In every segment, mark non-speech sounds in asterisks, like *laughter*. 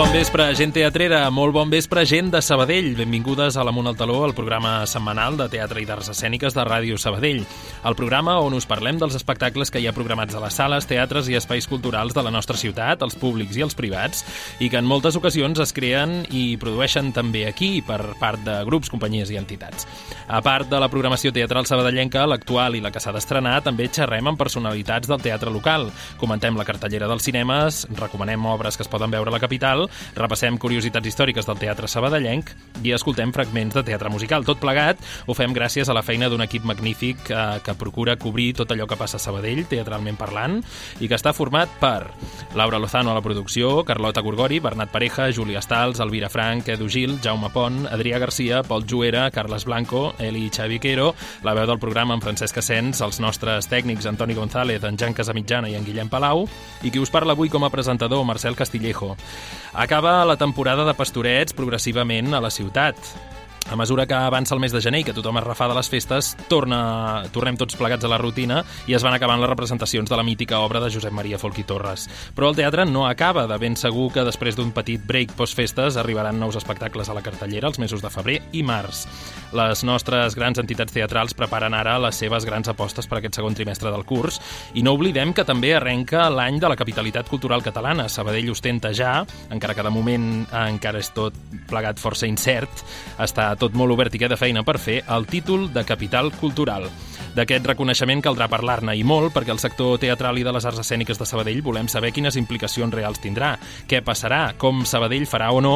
bon vespre, gent teatrera, molt bon vespre, gent de Sabadell. Benvingudes a l'Amunt al Taló, el programa setmanal de teatre i d'arts escèniques de Ràdio Sabadell. El programa on us parlem dels espectacles que hi ha programats a les sales, teatres i espais culturals de la nostra ciutat, els públics i els privats, i que en moltes ocasions es creen i produeixen també aquí per part de grups, companyies i entitats. A part de la programació teatral sabadellenca, l'actual i la que s'ha d'estrenar, també xerrem amb personalitats del teatre local. Comentem la cartellera dels cinemes, recomanem obres que es poden veure a la capital repassem curiositats històriques del teatre sabadellenc i escoltem fragments de teatre musical. Tot plegat ho fem gràcies a la feina d'un equip magnífic eh, que procura cobrir tot allò que passa a Sabadell, teatralment parlant, i que està format per Laura Lozano a la producció, Carlota Gorgori, Bernat Pareja, Júlia Stals, Elvira Frank, Edu Gil, Jaume Pont, Adrià Garcia, Pol Juera, Carles Blanco, Eli Xaviquero, la veu del programa en Francesc Asens, els nostres tècnics Antoni González, en Jan Casamitjana i en Guillem Palau, i qui us parla avui com a presentador, Marcel Castillejo. Acaba la temporada de pastorets progressivament a la ciutat. A mesura que avança el mes de gener i que tothom es refà de les festes, torna, tornem tots plegats a la rutina i es van acabant les representacions de la mítica obra de Josep Maria Folch i Torres. Però el teatre no acaba, de ben segur que després d'un petit break post-festes arribaran nous espectacles a la cartellera els mesos de febrer i març. Les nostres grans entitats teatrals preparen ara les seves grans apostes per aquest segon trimestre del curs i no oblidem que també arrenca l'any de la capitalitat cultural catalana. Sabadell ostenta ja, encara que de moment encara és tot plegat força incert, està tot molt obert i queda feina per fer, el títol de Capital Cultural. D'aquest reconeixement caldrà parlar-ne i molt perquè el sector teatral i de les arts escèniques de Sabadell volem saber quines implicacions reals tindrà, què passarà, com Sabadell farà o no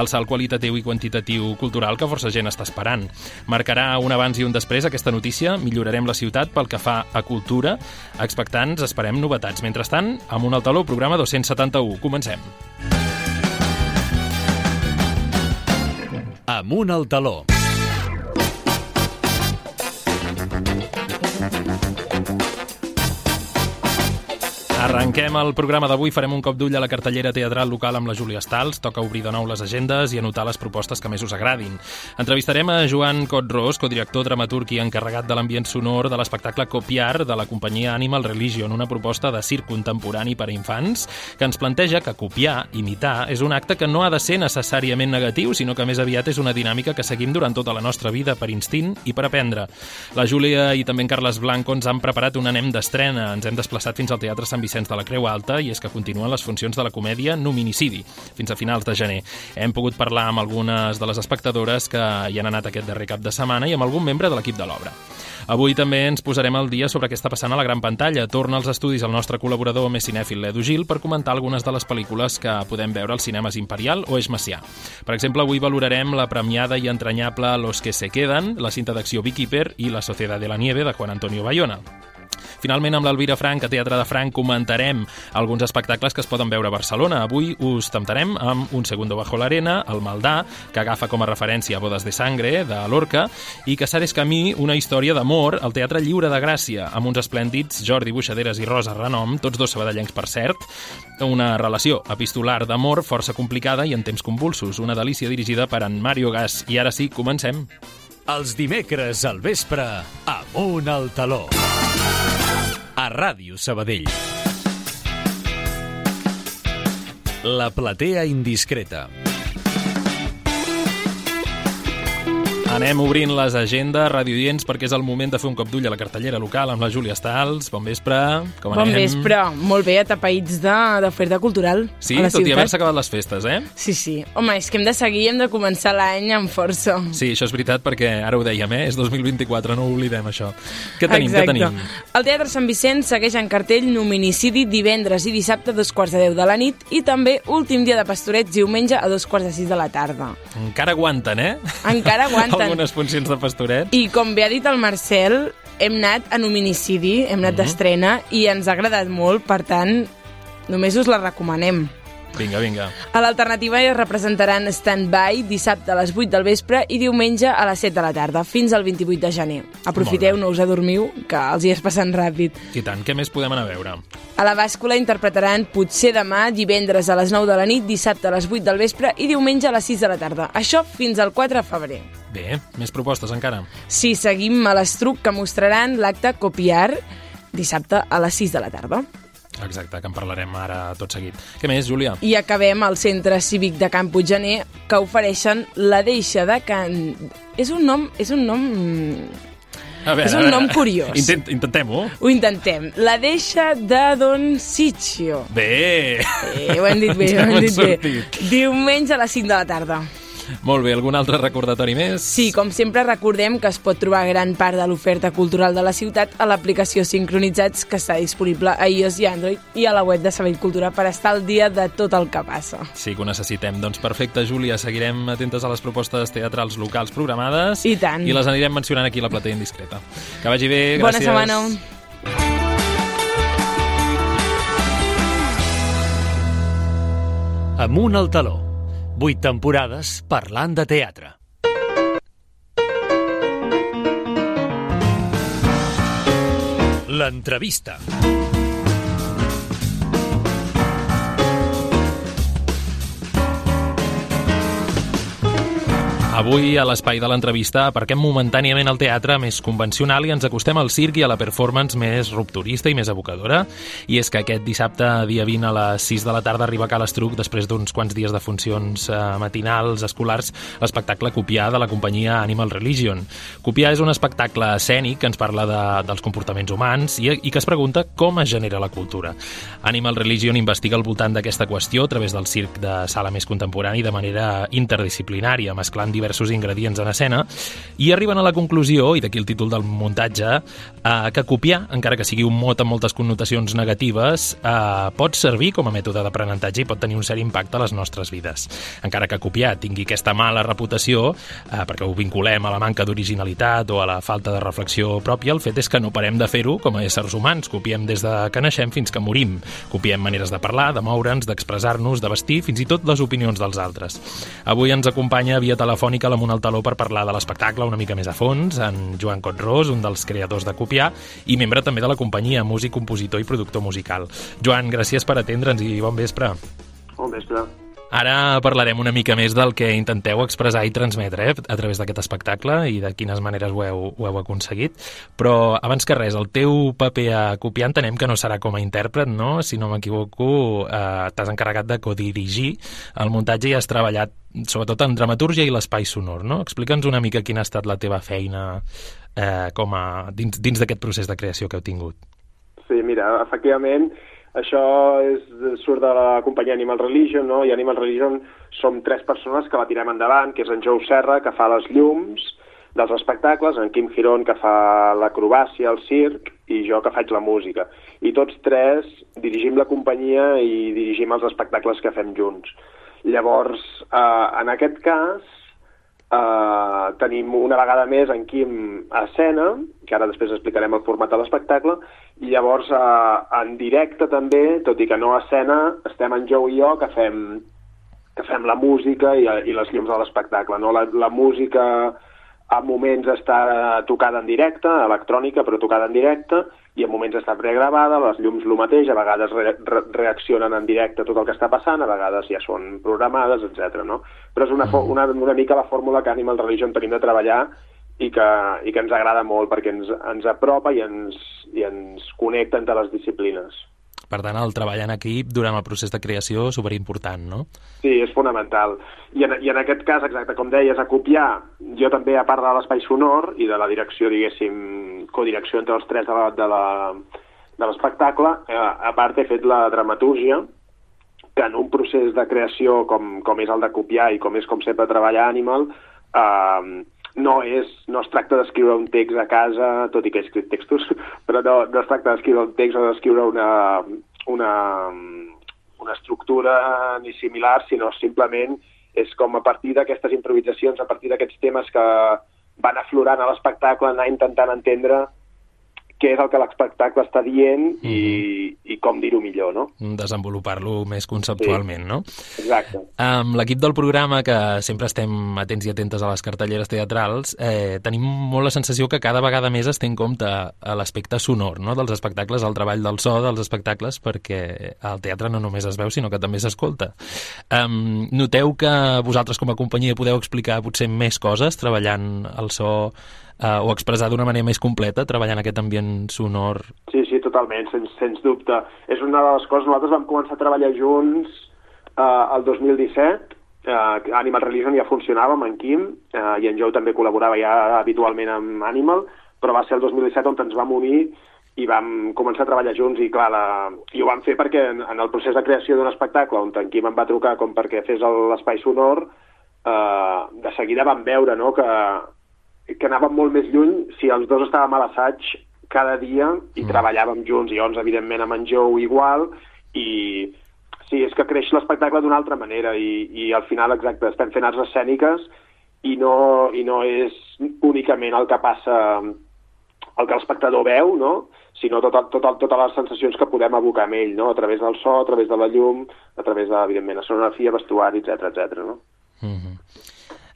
el salt qualitatiu i quantitatiu cultural que força gent està esperant. Marcarà un abans i un després aquesta notícia, millorarem la ciutat pel que fa a cultura, expectants esperem novetats. Mentrestant, amb un altaló, programa 271. Comencem. Amunt al taló. Arrenquem el programa d'avui, farem un cop d'ull a la cartellera teatral local amb la Júlia Stals, toca obrir de nou les agendes i anotar les propostes que més us agradin. Entrevistarem a Joan Cotros, codirector, dramaturg i encarregat de l'ambient sonor de l'espectacle Copiar de la companyia Animal Religion, una proposta de circ contemporani per a infants que ens planteja que copiar, imitar, és un acte que no ha de ser necessàriament negatiu, sinó que més aviat és una dinàmica que seguim durant tota la nostra vida per instint i per aprendre. La Júlia i també en Carles Blanco ens han preparat un anem d'estrena. Ens hem desplaçat fins al Teatre Sant Vicent Vicenç de la Creu Alta i és que continuen les funcions de la comèdia Nominicidi fins a finals de gener. Hem pogut parlar amb algunes de les espectadores que hi han anat aquest darrer cap de setmana i amb algun membre de l'equip de l'obra. Avui també ens posarem al dia sobre què està passant a la gran pantalla. Torna als estudis el nostre col·laborador més cinèfil, l'Edu Gil, per comentar algunes de les pel·lícules que podem veure als cinemes Imperial o Eix Macià. Per exemple, avui valorarem la premiada i entranyable Los que se quedan, la cinta d'acció Beekeeper i La Sociedad de la Nieve de Juan Antonio Bayona. Finalment, amb l'Elvira Frank, a Teatre de Frank, comentarem alguns espectacles que es poden veure a Barcelona. Avui us temptarem amb Un segundo bajo l'arena, El Maldà, que agafa com a referència Bodes de Sangre, de Lorca, i Casares Camí, una història d'amor al Teatre Lliure de Gràcia, amb uns esplèndids Jordi Buixaderes i Rosa Renom, tots dos sabadellencs per cert, una relació epistolar d'amor força complicada i en temps convulsos, una delícia dirigida per en Mario Gas. I ara sí, comencem. Els dimecres al vespre, amunt al taló a Ràdio Sabadell. La platea indiscreta. Anem obrint les agendes radiodients perquè és el moment de fer un cop d'ull a la cartellera local amb la Júlia Stals. Bon vespre, com anem? Bon vespre, molt bé, atapeïts d'oferta cultural Sí, a la tot i ciutat. haver-se acabat les festes, eh? Sí, sí. Home, és que hem de seguir, hem de començar l'any amb força. Sí, això és veritat perquè ara ho dèiem, eh? És 2024, no ho oblidem, això. Què tenim, Exacte. què tenim? El Teatre Sant Vicent segueix en cartell Nominicidi divendres i dissabte a dos quarts de deu de la nit i també últim dia de pastorets diumenge a dos quarts de sis de la tarda. Encara aguanten, eh? Encara *laughs* aguanten. Algunes funcions de pastoret. I com bé ha dit el Marcel, hem anat a Nominicidi, hem anat Mhm. d'estrena i ens ha agradat molt, per tant, només us la recomanem. Vinga, vinga. A l'alternativa hi representaran Stand-By dissabte a les 8 del vespre i diumenge a les 7 de la tarda, fins al 28 de gener. Aprofiteu, no us adormiu, que els dies passen ràpid. I tant, què més podem anar a veure? A la bàscula interpretaran Potser demà, divendres a les 9 de la nit, dissabte a les 8 del vespre i diumenge a les 6 de la tarda. Això fins al 4 de febrer. Bé, més propostes encara. Si seguim a l'estruc que mostraran l'acte Copiar dissabte a les 6 de la tarda. Exacte, que en parlarem ara tot seguit. Què més, Júlia? I acabem al Centre Cívic de Camp Puiggener, que ofereixen la deixa de Can... És un nom... És un nom... A veure, és un nom curiós. Intent, Intentem-ho. Ho intentem. La deixa de Don Sitio. Bé! Eh, ho hem dit bé, ho hem dit bé. Diumenge a les 5 de la tarda. Molt bé, algun altre recordatori més? Sí, com sempre recordem que es pot trobar gran part de l'oferta cultural de la ciutat a l'aplicació Sincronitzats que està disponible a iOS i Android i a la web de Sabell Cultura per estar al dia de tot el que passa. Sí que ho necessitem. Doncs perfecte, Júlia, seguirem atentes a les propostes teatrals locals programades I tant. i les anirem mencionant aquí a la platea indiscreta. Que vagi bé, gràcies. Bona setmana. Amunt al taló. Vuit temporades parlant de teatre. L'entrevista. Avui, a l'espai de l'entrevista, aparquem momentàniament el teatre més convencional i ens acostem al circ i a la performance més rupturista i més evocadora. I és que aquest dissabte, dia 20, a les 6 de la tarda, arriba a Cal Estruc, després d'uns quants dies de funcions eh, matinals, escolars, l'espectacle Copiar de la companyia Animal Religion. Copiar és un espectacle escènic que ens parla de, dels comportaments humans i, i que es pregunta com es genera la cultura. Animal Religion investiga al voltant d'aquesta qüestió a través del circ de sala més contemporani de manera interdisciplinària, mesclant diversos ingredients en escena, i arriben a la conclusió, i d'aquí el títol del muntatge, eh, que copiar, encara que sigui un mot amb moltes connotacions negatives, eh, pot servir com a mètode d'aprenentatge i pot tenir un cert impacte a les nostres vides. Encara que copiar tingui aquesta mala reputació, eh, perquè ho vinculem a la manca d'originalitat o a la falta de reflexió pròpia, el fet és que no parem de fer-ho com a éssers humans. Copiem des de que naixem fins que morim. Copiem maneres de parlar, de moure'ns, d'expressar-nos, de vestir, fins i tot les opinions dels altres. Avui ens acompanya via telefònica l'Amunt al Taló per parlar de l'espectacle una mica més a fons, en Joan Cotrós, un dels creadors de Copiar, i membre també de la companyia, músic, compositor i productor musical. Joan, gràcies per atendre'ns i bon vespre. Bon vespre. Ara parlarem una mica més del que intenteu expressar i transmetre eh, a través d'aquest espectacle i de quines maneres ho heu, ho heu aconseguit. Però, abans que res, el teu paper a copiar entenem que no serà com a intèrpret, no? Si no m'equivoco, eh, t'has encarregat de codirigir el muntatge i has treballat sobretot en dramatúrgia i l'espai sonor, no? Explica'ns una mica quina ha estat la teva feina eh, com a, dins, dins d'aquest procés de creació que heu tingut. Sí, mira, efectivament, això és, surt de la companyia Animal Religion, no? i Animal Religion som tres persones que la tirem endavant, que és en Jou Serra, que fa les llums dels espectacles, en Quim Girón, que fa l'acrobàcia, el circ, i jo que faig la música. I tots tres dirigim la companyia i dirigim els espectacles que fem junts. Llavors, eh, en aquest cas, eh, tenim una vegada més en Quim a escena, que ara després explicarem el format de l'espectacle, i llavors eh, en directe també, tot i que no a escena, estem en Joe i jo que fem, que fem la música i, i les llums de l'espectacle. No? La, la música a moments està tocada en directe, electrònica, però tocada en directe, i a moments està pregravada, les llums el mateix, a vegades re re reaccionen en directe tot el que està passant, a vegades ja són programades, etc. no? Però és una, una, una mica la fórmula que Animal Religion tenim de treballar i que, i que ens agrada molt perquè ens, ens apropa i ens, i ens connecta entre les disciplines. Per tant, el treball en equip durant el procés de creació és superimportant, no? Sí, és fonamental. I en, I en aquest cas, exacte, com deies, a copiar, jo també, a part de l'espai sonor i de la direcció, diguéssim, codirecció entre els tres de la, de la, de l'espectacle, eh, a part he fet la dramatúrgia, que en un procés de creació com, com és el de copiar i com és com sempre treballar Animal, eh, no, és, no es tracta d'escriure un text a casa, tot i que he escrit textos, *laughs* però no, no es tracta d'escriure un text o d'escriure una, una, una estructura ni similar, sinó simplement és com a partir d'aquestes improvisacions, a partir d'aquests temes que van aflorant a l'espectacle, anar intentant entendre què és el que l'espectacle està dient i, mm -hmm. i com dir-ho millor, no? Desenvolupar-lo més conceptualment, sí. no? Exacte. Amb l'equip del programa, que sempre estem atents i atentes a les cartelleres teatrals, eh, tenim molt la sensació que cada vegada més es té en compte l'aspecte sonor no? dels espectacles, el treball del so dels espectacles, perquè el teatre no només es veu, sinó que també s'escolta. Um, noteu que vosaltres com a companyia podeu explicar potser més coses treballant el so eh, o expressar d'una manera més completa, treballant aquest ambient sonor. Sí, sí, totalment, sens, sens dubte. És una de les coses, nosaltres vam començar a treballar junts eh, el 2017, eh, Animal Religion ja funcionava amb en Quim, eh, i en Joe també col·laborava ja habitualment amb Animal, però va ser el 2017 on ens vam unir i vam començar a treballar junts i clar, la... i ho vam fer perquè en, en el procés de creació d'un espectacle on en Quim em va trucar com perquè fes l'espai sonor, eh, de seguida vam veure no, que, que anàvem molt més lluny si els dos estàvem a l'assaig cada dia i mm. treballàvem junts, i llavors, evidentment, amb en Joe igual, i sí, és que creix l'espectacle d'una altra manera, i, i al final, exacte, estem fent arts escèniques i no, i no és únicament el que passa el que l'espectador veu, no? sinó tot, tot, totes les sensacions que podem abocar amb ell, no? a través del so, a través de la llum, a través de, evidentment, escenografia, vestuari, etc etc. no? Mm -hmm.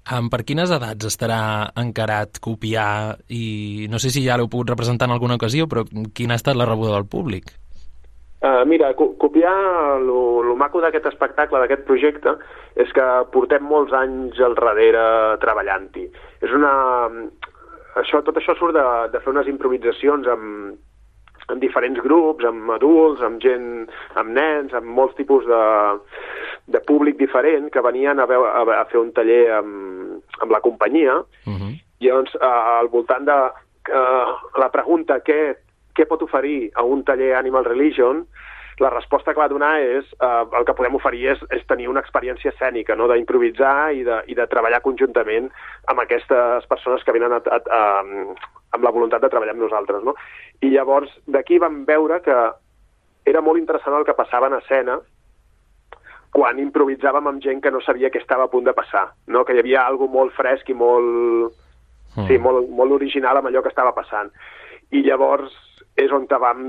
Um, per quines edats estarà encarat copiar i no sé si ja l'heu pogut representar en alguna ocasió, però quina ha estat la rebuda del públic? Uh, mira, co copiar, el maco d'aquest espectacle, d'aquest projecte, és que portem molts anys al darrere treballant-hi. És una, això, tot això surt de, de fer unes improvisacions amb, amb diferents grups, amb adults, amb gent, amb nens, amb molts tipus de, de públic diferent que venien a, veure, a, a fer un taller amb, amb la companyia. Uh -huh. I llavors, uh, al voltant de uh, la pregunta què, què pot oferir a un taller Animal Religion, la resposta que va donar és eh, el que podem oferir és, és tenir una experiència escènica, no? d'improvisar i, de, i de treballar conjuntament amb aquestes persones que venen a, a, a, amb la voluntat de treballar amb nosaltres. No? I llavors d'aquí vam veure que era molt interessant el que passava en escena quan improvisàvem amb gent que no sabia què estava a punt de passar, no? que hi havia algo molt fresc i molt, mm. sí, molt, molt original amb allò que estava passant. I llavors és on vam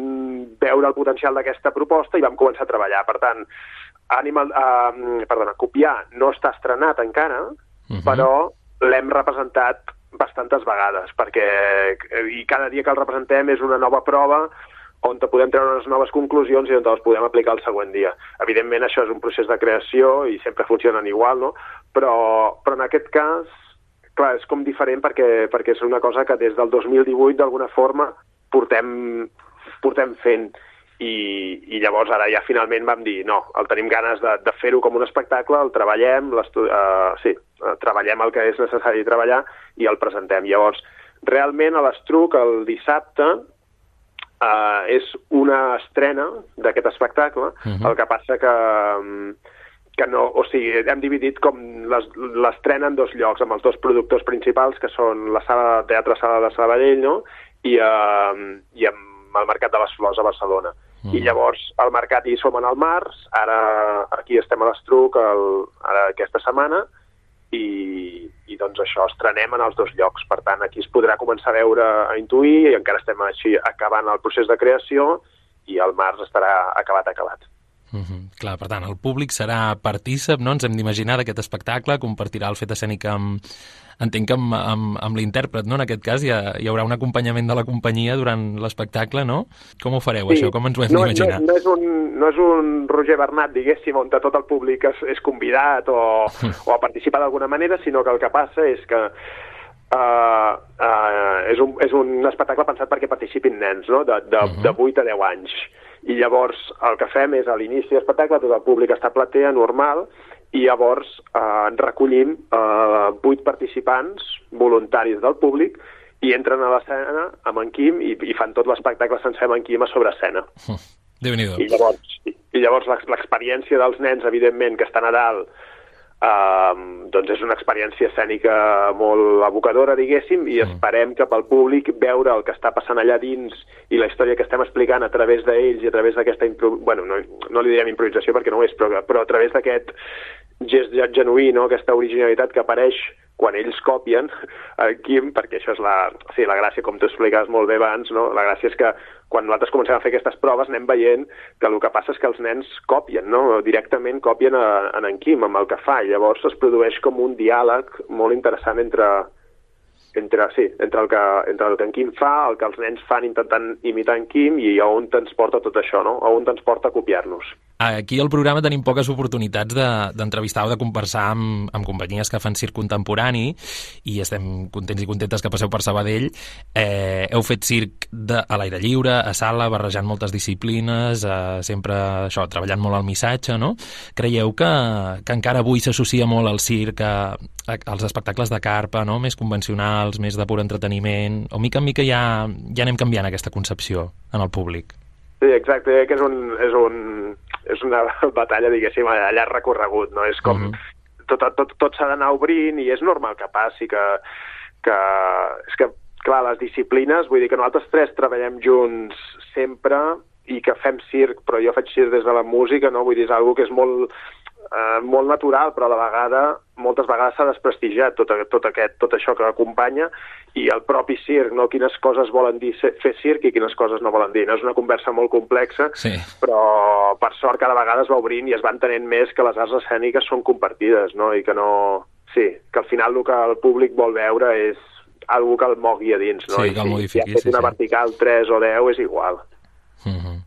veure el potencial d'aquesta proposta i vam començar a treballar. Per tant, Animal, uh, perdona, Copiar no està estrenat encara, uh mhm. -huh. però l'hem representat bastantes vegades, perquè i cada dia que el representem és una nova prova on podem treure unes noves conclusions i on les podem aplicar el següent dia. Evidentment, això és un procés de creació i sempre funcionen igual, no? Però, però en aquest cas, clar, és com diferent perquè, perquè és una cosa que des del 2018, d'alguna forma, portem, portem fent i, i llavors ara ja finalment vam dir no, el tenim ganes de, de fer-ho com un espectacle, el treballem, uh, sí, uh, treballem el que és necessari treballar i el presentem. Llavors, realment a l'Estruc el dissabte uh, és una estrena d'aquest espectacle, uh -huh. el que passa que, que no, o sigui, hem dividit com l'estrena en dos llocs, amb els dos productors principals, que són la sala de teatre Sala de Sabadell, no?, i, eh, i amb el Mercat de les Flors a Barcelona. Mm. I llavors al mercat hi som en el març, ara aquí estem a l'Estruc ara aquesta setmana, i, i doncs això, estrenem en els dos llocs. Per tant, aquí es podrà començar a veure, a intuir, i encara estem així acabant el procés de creació, i al març estarà acabat, acabat. Mm -hmm. Clar, per tant, el públic serà partícip, no? Ens hem d'imaginar d'aquest espectacle, compartirà el fet escènic amb, entenc que amb, amb, amb l'intèrpret, no? En aquest cas hi, ha, hi haurà un acompanyament de la companyia durant l'espectacle, no? Com ho fareu, sí. això? Com ens ho hem no, d'imaginar? No, no, és un, no és un Roger Bernat, diguéssim, on tot el públic és, és convidat o, *laughs* o a participar d'alguna manera, sinó que el que passa és que Uh, uh, és, un, és un espectacle pensat perquè participin nens, no? de, de, uh -huh. de 8 a 10 anys i llavors el que fem és a l'inici de l'espectacle tot el públic està a platea normal i llavors eh, recollim eh, participants voluntaris del públic i entren a l'escena amb en Quim i, i fan tot l'espectacle sencer amb en Quim a sobre escena. *laughs* déu nhi I llavors, i, i llavors l'experiència dels nens, evidentment, que estan a dalt Uh, doncs és una experiència escènica molt abocadora, diguéssim, i mm. esperem que pel públic veure el que està passant allà dins i la història que estem explicant a través d'ells i a través d'aquesta... Bueno, no, no li direm improvisació perquè no ho és, però, però a través d'aquest gest genuí, no? aquesta originalitat que apareix quan ells copien el Quim, perquè això és la, sí, la gràcia, com tu explicaves molt bé abans, no? la gràcia és que quan nosaltres comencem a fer aquestes proves anem veient que el que passa és que els nens copien, no? directament copien a, a en Quim amb el que fa, i llavors es produeix com un diàleg molt interessant entre, entre, sí, entre, el que, entre el que en Quim fa, el que els nens fan intentant imitar en Quim i a on ens porta tot això, no? a on ens porta a copiar-nos. Aquí al programa tenim poques oportunitats d'entrevistar de, o de conversar amb, amb companyies que fan circ contemporani i estem contents i contentes que passeu per Sabadell. Eh, heu fet circ de, a l'aire lliure, a sala, barrejant moltes disciplines, eh, sempre això, treballant molt el missatge, no? Creieu que, que encara avui s'associa molt al circ a, a, als espectacles de carpa, no? més convencionals, més de pur entreteniment, o mica en mica ja, ja anem canviant aquesta concepció en el públic? Sí, exacte, que és, un, és, un, és una *laughs* batalla, diguéssim, a llarg recorregut, no? És com... Uh mhm. -huh. Tot, tot, tot s'ha d'anar obrint i és normal que passi, que, que... És que, clar, les disciplines, vull dir que nosaltres tres treballem junts sempre i que fem circ, però jo faig circ des de la música, no? Vull dir, és una que és molt eh, molt natural, però a la vegada moltes vegades s'ha desprestigiat tot, tot, aquest, tot això que acompanya i el propi circ, no? quines coses volen dir fer circ i quines coses no volen dir. No és una conversa molt complexa, sí. però per sort cada vegada es va obrint i es va entenent més que les arts escèniques són compartides no? i que no... Sí, que al final el que el públic vol veure és algú que el mogui a dins, no? Sí, que el modifiqui, si ha fet sí, una sí. vertical 3 o 10 és igual. Uh -huh.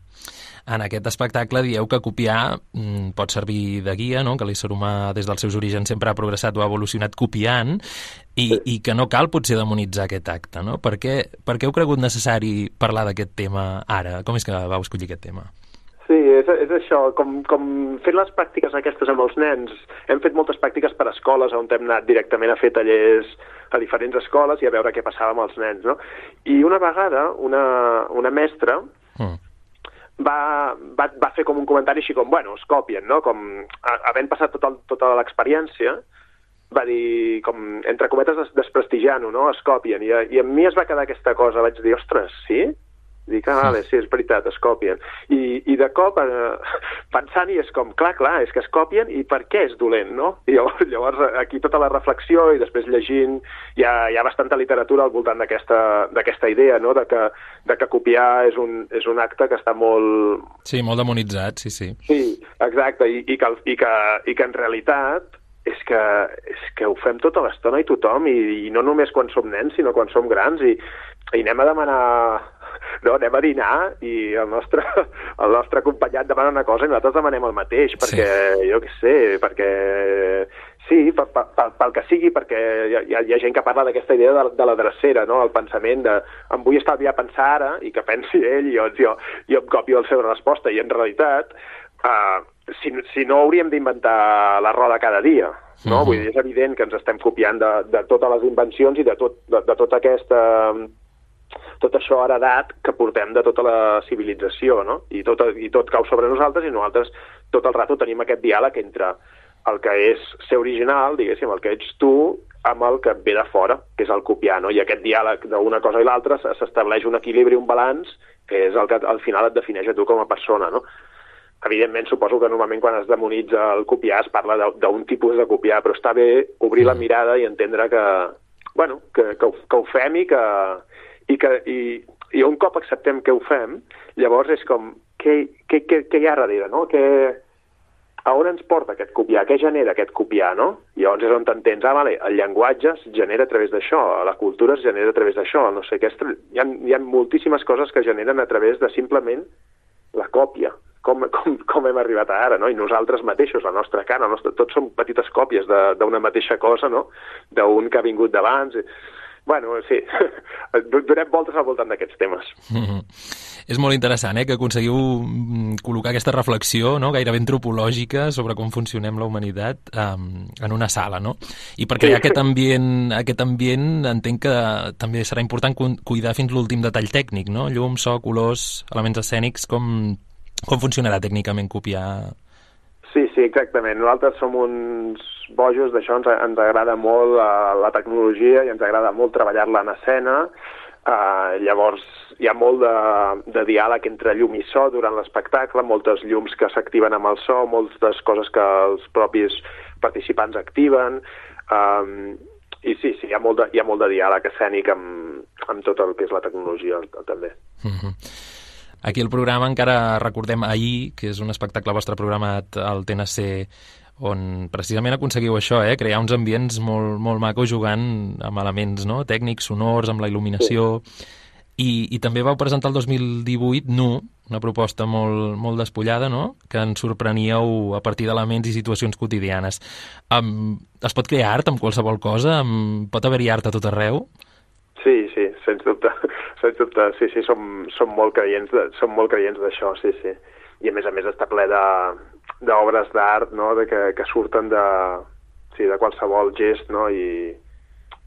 En aquest espectacle dieu que copiar mm, pot servir de guia, no? que l'ésser humà des dels seus orígens sempre ha progressat o ha evolucionat copiant i, sí. i que no cal potser demonitzar aquest acte. No? Per, què, per què heu cregut necessari parlar d'aquest tema ara? Com és que vau escollir aquest tema? Sí, és, és això, com, com fent les pràctiques aquestes amb els nens, hem fet moltes pràctiques per a escoles on hem anat directament a fer tallers a diferents escoles i a veure què passava amb els nens, no? I una vegada una, una mestra mm va, va, va fer com un comentari així com, bueno, es copien, no? Com, havent passat tot el, tota l'experiència, va dir, com, entre cometes, desprestigiant-ho, no? Es copien. I, I a mi es va quedar aquesta cosa, vaig dir, ostres, sí? Dic, ah, vale, sí, és veritat, es copien. I, i de cop, eh, pensant i és com, clar, clar, és que es copien i per què és dolent, no? I llavors, llavors aquí tota la reflexió i després llegint, hi ha, hi ha bastanta literatura al voltant d'aquesta idea, no?, de que, de que copiar és un, és un acte que està molt... Sí, molt demonitzat, sí, sí. Sí, exacte, i, i, que, i, que, i que en realitat és que, és que ho fem tota l'estona i tothom, i, i no només quan som nens, sinó quan som grans, i, i anem a demanar no, anem a dinar i el nostre, el nostre acompanyat demana una cosa i nosaltres demanem el mateix, perquè, sí. jo què sé, perquè sí, pel, pel, pel que sigui, perquè hi ha, hi ha gent que parla d'aquesta idea de, de la drecera, no? el pensament de em vull estalviar a pensar ara i que pensi ell i jo, jo, jo em copio la seva resposta i en realitat uh, si, si no hauríem d'inventar la roda cada dia, no? Uh mhm. -huh. Vull dir, és evident que ens estem copiant de, de totes les invencions i de, tot, de, de tota aquesta tot això heredat que portem de tota la civilització, no? I tot, I tot cau sobre nosaltres i nosaltres tot el rato tenim aquest diàleg entre el que és ser original, diguéssim, el que ets tu, amb el que ve de fora, que és el copiar, no? I aquest diàleg d'una cosa i l'altra s'estableix un equilibri, un balanç, que és el que al final et defineix a tu com a persona, no? Evidentment, suposo que normalment quan es demonitza el copiar es parla d'un tipus de copiar, però està bé obrir la mm. mirada i entendre que, bueno, que, que, ho, que ho fem i que, i, que, i, i un cop acceptem que ho fem, llavors és com, què, què, què, què hi ha darrere, no? Que, a on ens porta aquest copiar? Què genera aquest copiar, no? I llavors és on t'entens, ah, vale, el llenguatge es genera a través d'això, la cultura es genera a través d'això, no sé, aquesta, hi, ha, hi ha moltíssimes coses que generen a través de simplement la còpia, com, com, com hem arribat a ara, no? I nosaltres mateixos, la nostra cara, el nostre, tots som petites còpies d'una mateixa cosa, no? D'un que ha vingut d'abans. Bueno, sí, *laughs* donem voltes al voltant d'aquests temes. Mm *laughs* -hmm. És molt interessant, eh?, que aconseguiu mm, col·locar aquesta reflexió, no?, gairebé antropològica sobre com funcionem la humanitat um, en una sala, no? I per crear sí. aquest ambient, aquest ambient entenc que també serà important cuidar fins l'últim detall tècnic, no? Llum, so, colors, elements escènics, com, com funcionarà tècnicament copiar Sí, sí, exactament. Nosaltres som uns bojos d'això, ens, ens agrada molt eh, la tecnologia i ens agrada molt treballar-la en escena. Uh, llavors hi ha molt de, de diàleg entre llum i so durant l'espectacle, moltes llums que s'activen amb el so, moltes coses que els propis participants activen, um, i sí, sí, hi ha molt de, hi ha molt de diàleg escènic amb, amb tot el que és la tecnologia també. Mm -hmm. Aquí el programa encara recordem ahir, que és un espectacle vostre programat al TNC, on precisament aconseguiu això, eh? crear uns ambients molt, molt macos jugant amb elements no? tècnics, sonors, amb la il·luminació... Sí. I, I també vau presentar el 2018 Nu, una proposta molt, molt despullada, no?, que ens sorpreníeu a partir d'elements i situacions quotidianes. Um, es pot crear art amb qualsevol cosa? Um, pot haver-hi art a tot arreu? Sí, sí, sens dubte, sens dubte, sí, sí, som, som molt creients, de, som molt creients d'això, sí, sí. I a més a més està ple d'obres d'art, no?, de que, que surten de, sí, de qualsevol gest, no?, i,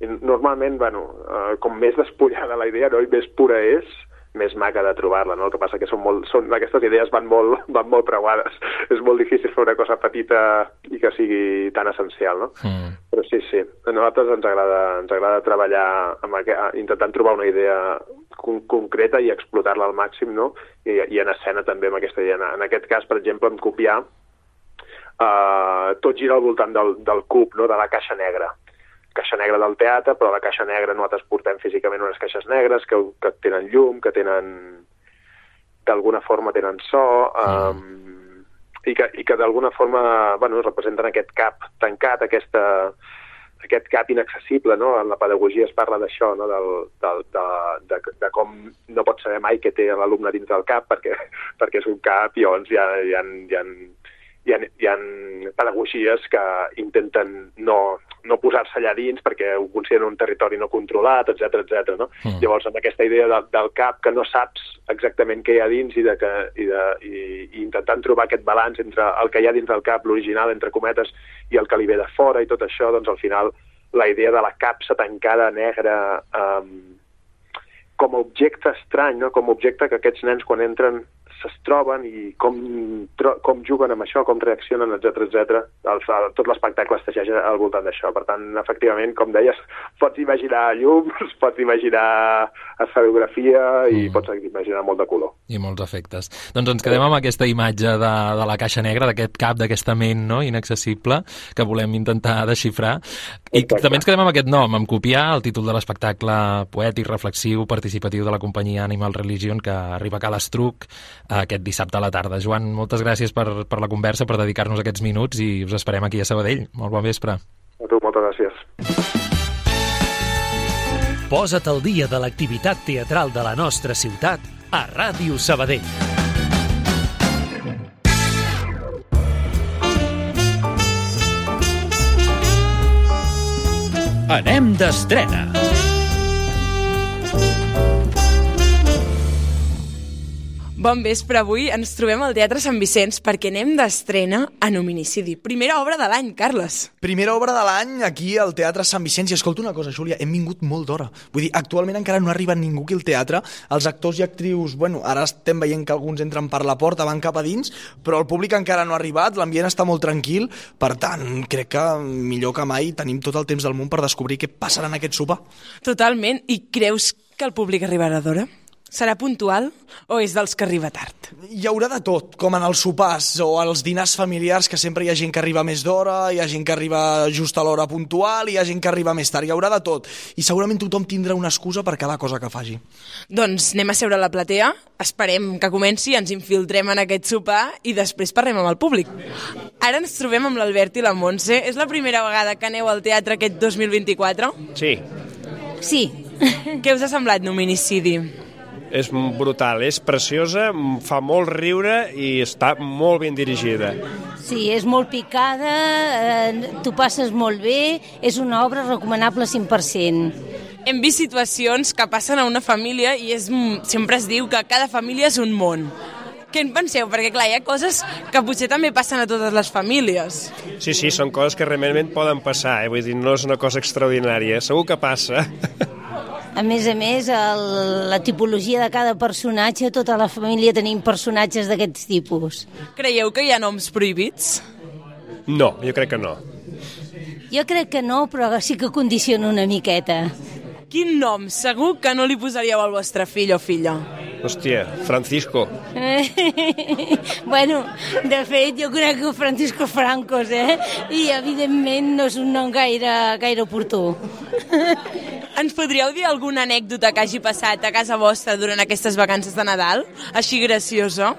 i normalment, bueno, eh, com més despullada la idea, no?, i més pura és, més maca de trobar-la, no? El que passa que són molt, són, aquestes idees van molt, van molt preuades. És molt difícil fer una cosa petita i que sigui tan essencial, no? Mm. Però sí, sí, a nosaltres ens agrada, ens agrada treballar amb aquest, intentant trobar una idea con concreta i explotar-la al màxim, no? I, I en escena també amb aquesta idea. En aquest cas, per exemple, en copiar, eh, tot gira al voltant del, del cub, no? de la caixa negra caixa negra del teatre, però a la caixa negra nosaltres portem físicament unes caixes negres que, que tenen llum, que tenen d'alguna forma tenen so, um, i que, i que d'alguna forma bueno, representen aquest cap tancat, aquesta, aquest cap inaccessible, no? En la pedagogia es parla d'això, no? Del, del, de, de, de com no pots saber mai què té l'alumne dins del cap perquè, *laughs* perquè és un cap i llavors hi ha, hi ha, hi ha hi ha, hi ha pedagogies que intenten no, no posar-se allà dins perquè ho consideren un territori no controlat, etc etc. no? Mm. Llavors, amb aquesta idea de, del cap que no saps exactament què hi ha dins i, de que, i, de, i, i intentant trobar aquest balanç entre el que hi ha dins del cap, l'original, entre cometes, i el que li ve de fora i tot això, doncs al final la idea de la capsa tancada negra um, com a objecte estrany, no? com a objecte que aquests nens quan entren es troben i com, com juguen amb això, com reaccionen, etc etc. Tot l'espectacle es teixeix al voltant d'això. Per tant, efectivament, com deies, pots imaginar llums, *laughs* pots imaginar escenografia i mm. pots imaginar molt de color. I molts efectes. Doncs ens quedem amb aquesta imatge de, de la caixa negra, d'aquest cap, d'aquesta ment no? inaccessible, que volem intentar desxifrar. I Exacte. també ens quedem amb aquest nom, amb copiar el títol de l'espectacle poètic, reflexiu, participatiu de la companyia Animal Religion, que arriba a Cal Estruc aquest dissabte a la tarda. Joan, moltes gràcies per, per la conversa, per dedicar-nos aquests minuts i us esperem aquí a Sabadell. Molt bon vespre. A tu, moltes gràcies. Posa't al dia de l'activitat teatral de la nostra ciutat a Ràdio Sabadell. Anem d'estrena. Bon vespre, avui ens trobem al Teatre Sant Vicenç perquè anem d'estrena en Hominicidi. Primera obra de l'any, Carles. Primera obra de l'any aquí al Teatre Sant Vicenç. I escolta una cosa, Júlia, hem vingut molt d'hora. Vull dir, actualment encara no arriba ningú aquí al teatre. Els actors i actrius, bueno, ara estem veient que alguns entren per la porta, van cap a dins, però el públic encara no ha arribat, l'ambient està molt tranquil, per tant, crec que millor que mai tenim tot el temps del món per descobrir què passarà en aquest sopar. Totalment. I creus que el públic arribarà d'hora? Serà puntual o és dels que arriba tard? Hi haurà de tot, com en els sopars o als dinars familiars, que sempre hi ha gent que arriba més d'hora, hi ha gent que arriba just a l'hora puntual, i hi ha gent que arriba més tard, hi haurà de tot. I segurament tothom tindrà una excusa per cada cosa que faci. Doncs anem a seure a la platea, esperem que comenci, ens infiltrem en aquest sopar i després parlem amb el públic. Ara ens trobem amb l'Albert i la Montse. És la primera vegada que aneu al teatre aquest 2024? Sí. Sí. Què us ha semblat Nominicidi? És brutal, és preciosa, fa molt riure i està molt ben dirigida. Sí, és molt picada, eh, tu passes molt bé, és una obra recomanable 100%. Hem vist situacions que passen a una família i és, sempre es diu que cada família és un món. Què en penseu? Perquè, clar, hi ha coses que potser també passen a totes les famílies. Sí, sí, són coses que realment poden passar, eh? vull dir, no és una cosa extraordinària, segur que passa. *laughs* A més a més, el, la tipologia de cada personatge, tota la família tenim personatges d'aquests tipus. Creieu que hi ha noms prohibits? No, jo crec que no. Jo crec que no, però sí que condiciona una miqueta. Quin nom segur que no li posaríeu al vostre fill o filla? Hòstia, Francisco. *laughs* bueno, de fet, jo que Francisco Francos, eh? I, evidentment, no és un nom gaire, gaire oportú. *laughs* Ens podríeu dir alguna anècdota que hagi passat a casa vostra durant aquestes vacances de Nadal? Així graciosa?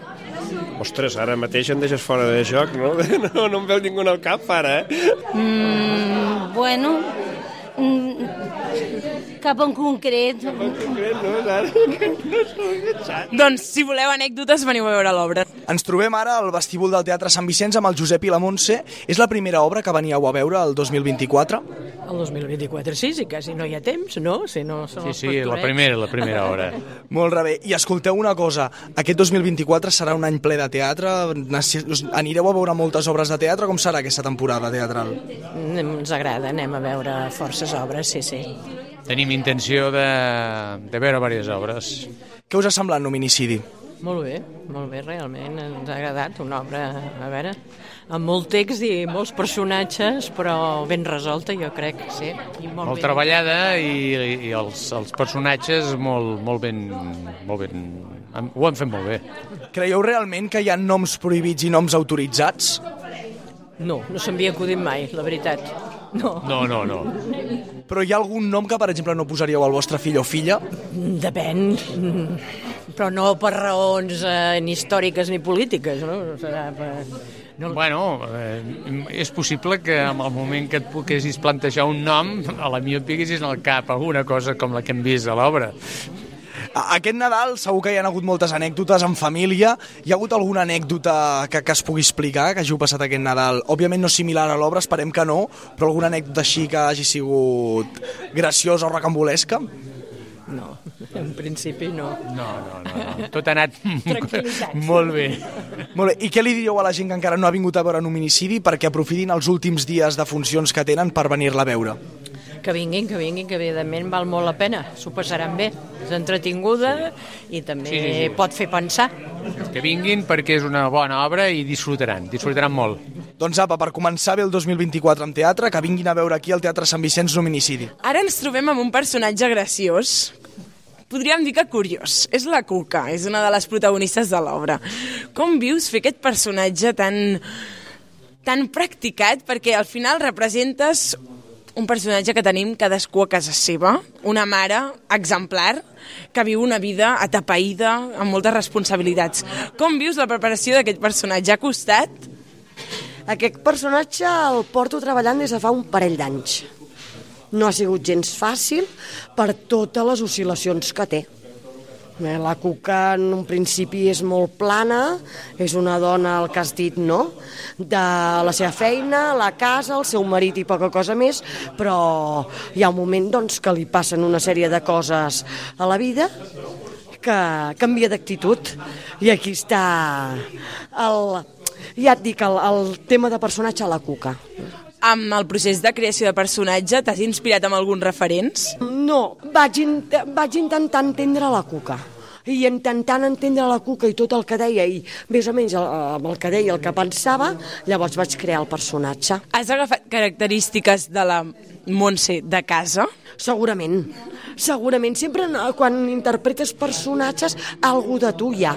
Ostres, ara mateix em deixes fora de joc, no? *laughs* No, no em veu ningú al cap, ara, eh? Mm, bueno, mm, Cap en concret. Doncs, si voleu anècdotes, veniu a veure l'obra. Ens trobem ara al vestíbul del Teatre Sant Vicenç amb el Josep i la Montse. És la primera obra que veníeu a veure el 2024? El 2024 sí, si quasi no hi ha temps, no? Si no són Sí, sí, la primera, la primera hora. *laughs* Molt bé. I escolteu una cosa, aquest 2024 serà un any ple de teatre? Anireu a veure moltes obres de teatre? Com serà aquesta temporada teatral? Ens agrada, anem a veure forces obres, sí, sí. Tenim intenció de, de veure diverses obres. Què us ha semblat Nominicidi? Molt bé, molt bé, realment, ens ha agradat una obra, a veure, amb molt text i molts personatges, però ben resolta, jo crec, sí. I molt, Molt ben- treballada i, i els, els personatges molt, molt ben... Molt ben ho han fet molt bé. Creieu realment que hi ha noms prohibits i noms autoritzats? No, no s'havia acudit mai, la veritat. No. No, no, no. Però hi ha algun nom que, per exemple, no posaríeu al vostre fill o filla? Depèn, però no per raons eh, ni històriques ni polítiques, no? Serà per... No, Bueno, eh, és possible que en el moment que et poguessis plantejar un nom, a la millor et piguessis al cap alguna cosa com la que hem vist a l'obra. A- Aquest Nadal segur que hi ha hagut moltes anècdotes en família. Hi ha hagut alguna anècdota que, que es pugui explicar, que hàgiu passat aquest Nadal? Òbviament no similar a l'obra, esperem que no, però alguna anècdota així que hagi sigut graciosa o recambolesca? no, en principi no. No, no, no. no. Tot ha anat *laughs* molt bé. Molt bé, i què li diríeu a la gent que encara no ha vingut a veure un hominicidi perquè aprofitin els últims dies de funcions que tenen per venir-la a veure? Que vinguin, que vinguin, que evidentment val molt la pena. S'ho passaran bé. És entretinguda i també Sí, sí, sí. pot fer pensar. Que vinguin perquè és una bona obra i disfrutaran, disfrutaran molt. Doncs apa, per començar bé el 2024 en teatre, que vinguin a veure aquí al Teatre Sant Vicenç l'hominicidi. Ara ens trobem amb un personatge graciós, podríem dir que curiós. És la Cuca, és una de les protagonistes de l'obra. Com vius fer aquest personatge tan, tan practicat? Perquè al final representes un personatge que tenim cadascú a casa seva, una mare exemplar que viu una vida atapeïda amb moltes responsabilitats. Com vius la preparació d'aquest personatge? Ha costat? Aquest personatge el porto treballant des de fa un parell d'anys. No ha sigut gens fàcil per totes les oscil·lacions que té. Eh, La Cuca en un principi és molt plana, és una dona, el que has dit, no? De la seva feina, la casa, el seu marit i poca cosa més, però hi ha un moment doncs, que li passen una sèrie de coses a la vida que canvia d'actitud. I aquí està el, ja et dic, el, el tema de personatge a la Cuca. Amb el procés de creació de personatge t'has inspirat amb alguns referents? No, vaig, in vaig intentar entendre la Cuca i intentant entendre la Cuca i tot el que deia i més o menys el, amb el que deia el que pensava, llavors vaig crear el personatge. Has agafat característiques de la Montse de casa? Segurament, segurament. Sempre eh, quan interpretes personatges, algú de tu hi ha.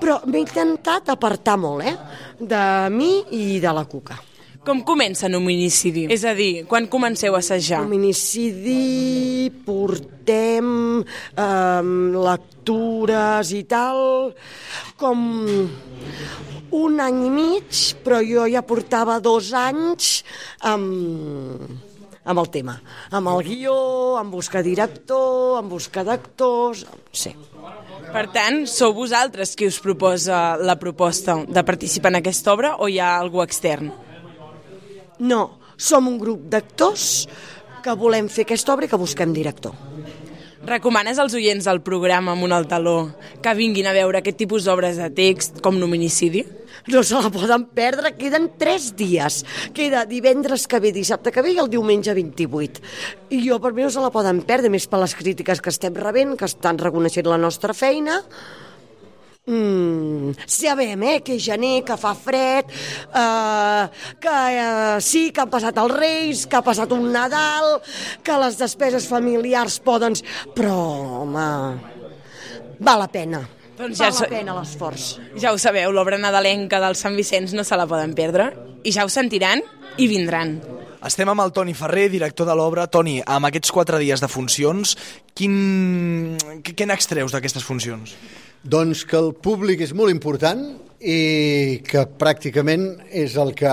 Però m'he intentat apartar molt, eh? De mi i de la Cuca. Com comença un hominicidi? És a dir, quan comenceu a assajar? Hominicidi, portem eh, lectures i tal, com un any i mig, però jo ja portava dos anys amb, amb el tema, amb el guió, amb buscar director, amb buscar d'actors, sí. Per tant, sou vosaltres qui us proposa la proposta de participar en aquesta obra o hi ha algú extern? No, som un grup d'actors que volem fer aquesta obra i que busquem director. Recomanes als oients del programa amb un altaló que vinguin a veure aquest tipus d'obres de text com l'hominicidi? No se la poden perdre, queden tres dies. Queda divendres que ve, dissabte que ve i el diumenge 28. I jo per mi no se la poden perdre, més per les crítiques que estem rebent, que estan reconeixent la nostra feina. Mm, sabem, eh, que és gener, que fa fred, eh, que eh, sí, que han passat els Reis, que ha passat un Nadal, que les despeses familiars poden... Però, home, val la pena. Doncs val ja la so- pena l'esforç. Ja ho sabeu, l'obra nadalenca del Sant Vicenç no se la poden perdre i ja ho sentiran i vindran. Estem amb el Toni Ferrer, director de l'obra. Toni, amb aquests quatre dies de funcions, quin... què n'extreus d'aquestes funcions? Doncs que el públic és molt important i que pràcticament és el, que,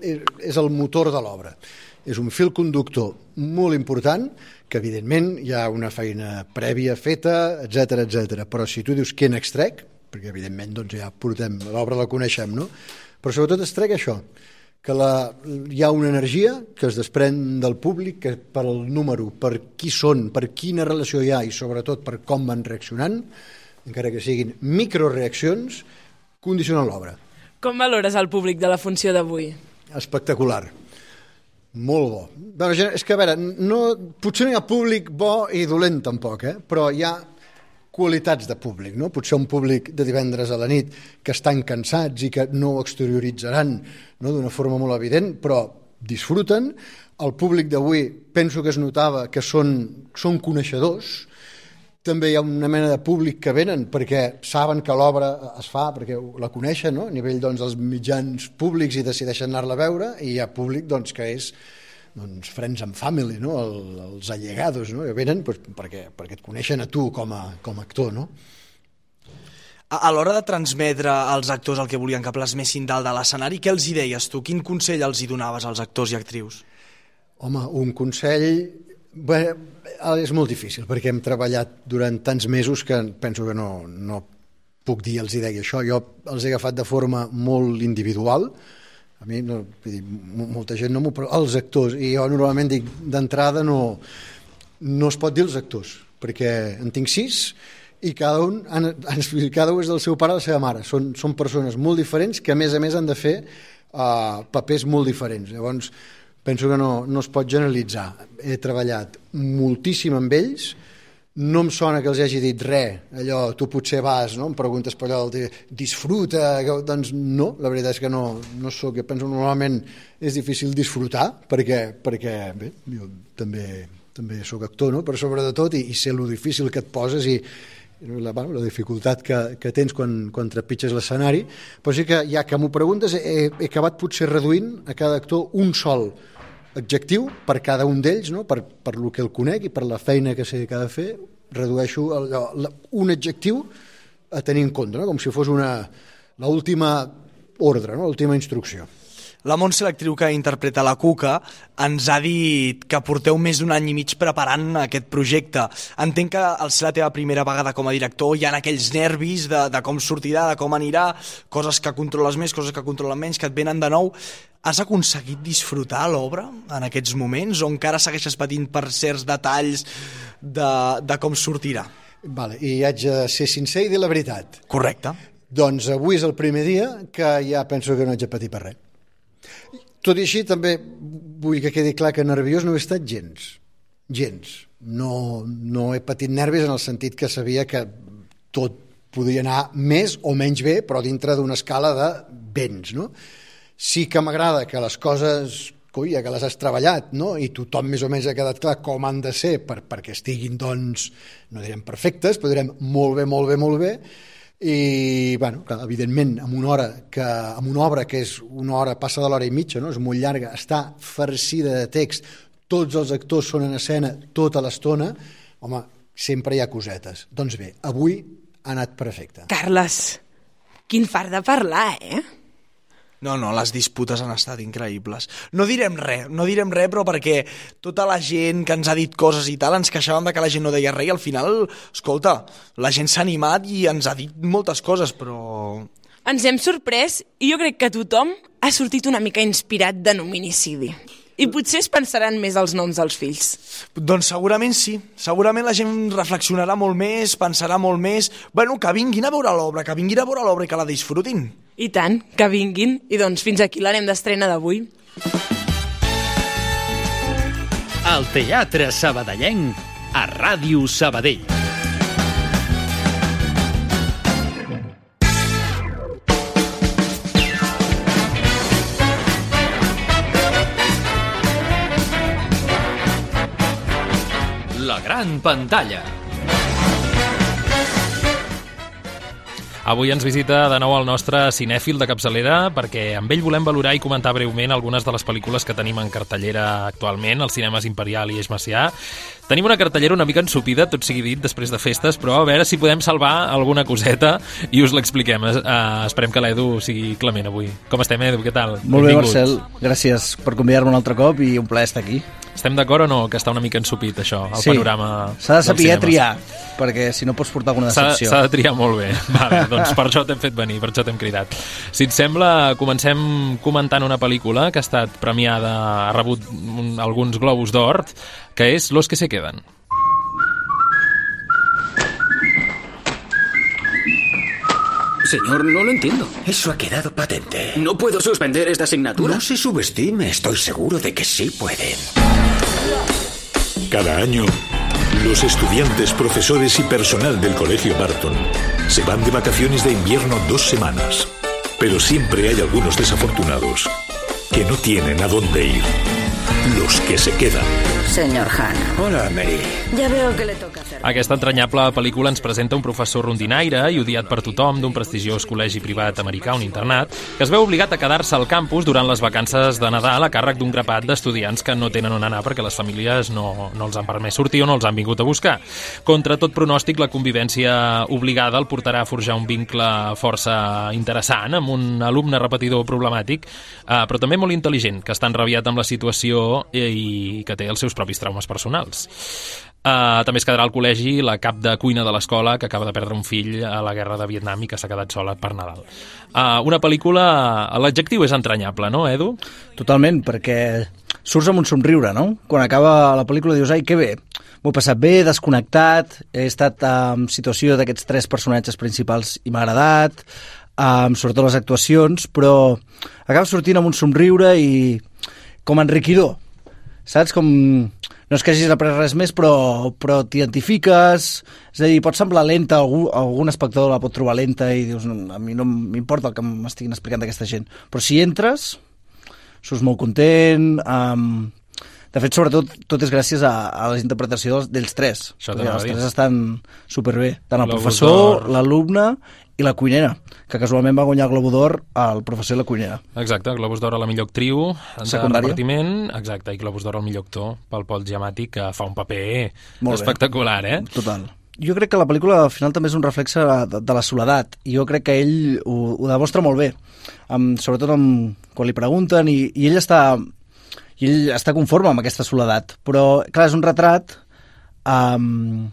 és el motor de l'obra. És un fil conductor molt important que evidentment hi ha una feina prèvia feta, etc etc. Però si tu dius què n'extrec, perquè evidentment doncs, ja portem, l'obra la coneixem, no? Però sobretot extrec això, que la, hi ha una energia que es desprèn del públic, que per el número, per qui són, per quina relació hi ha i sobretot per com van reaccionant, encara que siguin microreaccions, condicionen l'obra. Com valores el públic de la funció d'avui? Espectacular. Molt bo. Bueno, és que, a veure, no, potser no hi ha públic bo i dolent tampoc, eh? però hi ha qualitats de públic, no? Potser un públic de divendres a la nit que estan cansats i que no ho exterioritzaran no? d'una forma molt evident, però disfruten. El públic d'avui penso que es notava que són, són coneixedors, també hi ha una mena de públic que venen perquè saben que l'obra es fa, perquè la coneixen no? a nivell doncs, dels mitjans públics i decideixen anar-la a veure, i hi ha públic doncs, que és doncs, friends and family, no? El, els allegados, no? que venen doncs, perquè, perquè et coneixen a tu com a, com a actor. No? A, a l'hora de transmetre als actors el que volien que plasmessin dalt de l'escenari, què els hi deies tu? Quin consell els hi donaves als actors i actrius? Home, un consell... Bé, és molt difícil, perquè hem treballat durant tants mesos que penso que no, no puc dir els hi deia això. Jo els he agafat de forma molt individual, a mi, no, dir, molta gent no m'ho... Però els actors, i jo normalment dic d'entrada no, no es pot dir els actors, perquè en tinc sis i cada un, han, han, cada un és del seu pare o la seva mare. Són, són persones molt diferents que a més a més han de fer uh, papers molt diferents. Llavors, penso que no, no es pot generalitzar. He treballat moltíssim amb ells, no em sona que els hagi dit res, allò, tu potser vas, no? em preguntes per allò, disfruta, doncs no, la veritat és que no, no sóc, jo penso normalment és difícil disfrutar, perquè, perquè bé, jo també, també sóc actor, no? però sobretot, i, i sé lo difícil que et poses i, la, bueno, la dificultat que, que tens quan, quan trepitges l'escenari, però sí que ja que m'ho preguntes he, he acabat potser reduint a cada actor un sol adjectiu per cada un d'ells, no? per, per lo que el conec i per la feina que sé que ha de fer, redueixo allò, la, un adjectiu a tenir en compte, no? com si fos una l'última ordre, no? l'última instrucció. La Montse, l'actriu que interpreta la Cuca, ens ha dit que porteu més d'un any i mig preparant aquest projecte. Entenc que al ser la teva primera vegada com a director hi ha aquells nervis de, de com sortirà, de com anirà, coses que controles més, coses que controlen menys, que et venen de nou. Has aconseguit disfrutar l'obra en aquests moments o encara segueixes patint per certs detalls de, de com sortirà? Vale, I haig de ser sincer i dir la veritat. Correcte. Doncs avui és el primer dia que ja penso que no haig de patir per res. Tot i així, també vull que quedi clar que nerviós no he estat gens. Gens. No, no he patit nervis en el sentit que sabia que tot podia anar més o menys bé, però dintre d'una escala de béns, no? Sí que m'agrada que les coses colla, que les has treballat, no? i tothom més o menys ha quedat clar com han de ser per, perquè estiguin, doncs, no direm perfectes, però direm molt bé, molt bé, molt bé, i bueno, que, evidentment amb una hora que amb una obra que és una hora passa de l'hora i mitja, no? és molt llarga, està farcida de text, tots els actors són en escena tota l'estona, home, sempre hi ha cosetes. Doncs bé, avui ha anat perfecte. Carles, quin fart de parlar, eh? No, no, les disputes han estat increïbles. No direm res, no direm res, però perquè tota la gent que ens ha dit coses i tal, ens queixàvem de que la gent no deia res i al final, escolta, la gent s'ha animat i ens ha dit moltes coses, però... Ens hem sorprès i jo crec que tothom ha sortit una mica inspirat de hominicidi. I potser es pensaran més els noms dels fills. Doncs segurament sí. Segurament la gent reflexionarà molt més, pensarà molt més... Bueno, que vinguin a veure l'obra, que vinguin a veure l'obra i que la disfrutin. I tant, que vinguin. I doncs fins aquí l'ànem d'estrena d'avui. El Teatre Sabadellenc a Ràdio Sabadell. Gran pantalla. Avui ens visita de nou el nostre cinèfil de capçalera perquè amb ell volem valorar i comentar breument algunes de les pel·lícules que tenim en cartellera actualment, als cinemes Imperial i Eix Macià. Tenim una cartellera una mica ensupida, tot sigui dit, després de festes, però a veure si podem salvar alguna coseta i us l'expliquem. Uh, esperem que l'Edu sigui clement avui. Com estem, Edu? Què tal? Molt bé, Marcel. Gràcies per convidar-me un altre cop i un plaer estar aquí. Estem d'acord o no que està una mica ensupit, això, el Sí. panorama S'ha de saber triar, perquè si no pots portar alguna decepció. s'ha de triar molt bé. *laughs* Vale, doncs per això t'hem fet venir, per això t'hem cridat. Si et sembla, comencem comentant una pel·lícula que ha estat premiada, ha rebut un, alguns globus d'or, que és Los que se quedan. Señor, no lo entiendo. Eso ha quedado patente. No puedo suspender esta asignatura. No se subestime, estoy seguro de que sí pueden. Cada año, los estudiantes, profesores y personal del Colegio Barton se van de vacaciones de invierno dos semanas. Pero siempre hay algunos desafortunados que no tienen a dónde ir. Los que se quedan. Señor Hanna. Hola, Mary. Ya veo que le toca hacer. Aquesta entranyable pel·lícula ens presenta un professor rondinaire i odiat per tothom d'un prestigiós col·legi privat americà, un internat, que es veu obligat a quedar-se al campus durant les vacances de Nadal a càrrec d'un grapat d'estudiants que no tenen on anar perquè les famílies no, no els han permès sortir o no els han vingut a buscar. Contra tot pronòstic, la convivència obligada el portarà a forjar un vincle força interessant amb un alumne repetidor problemàtic, eh, però també molt intel·ligent, que està enrabiat amb la situació i que té els seus propis traumes personals. Uh, també es quedarà al col·legi la cap de cuina de l'escola que acaba de perdre un fill a la guerra de Vietnam i que s'ha quedat sola per Nadal. Uh, una pel·lícula... L'adjectiu és entranyable, no, Edu? Totalment, perquè surts amb un somriure, no? Quan acaba la pel·lícula dius, ai, que bé, m'ho he passat bé, desconnectat, he estat en situació d'aquests tres personatges principals i m'ha agradat, um, sobretot les actuacions, però acabes sortint amb un somriure i com enriquidor, saps? Com no és que hagis après res més, però, però t'identifiques, és a dir, pot semblar lenta, algú, algun espectador la pot trobar lenta i dius, no, a mi no m'importa el que m'estiguin explicant d'aquesta gent, però si entres, surts molt content, um, de fet, sobretot, tot és gràcies a, a la interpretació dels, dels tres. Això Perquè els tres estan superbé, tant el professor, l'alumne i la cuinera, que casualment va guanyar el Globo d'Or al professor i la cuinera. Exacte, Globus d'Or a la millor actriu Secundària. repartiment, exacte, i Globus d'Or al millor actor pel Pol Giamatti, que fa un paper Molt bé. espectacular, eh? Total. Jo crec que la pel·lícula al final també és un reflexe de, de la soledat i jo crec que ell ho, ho demostra molt bé amb, sobretot amb, quan li pregunten i, i ell està i ell està conforme amb aquesta soledat. Però clar, és un retrat um,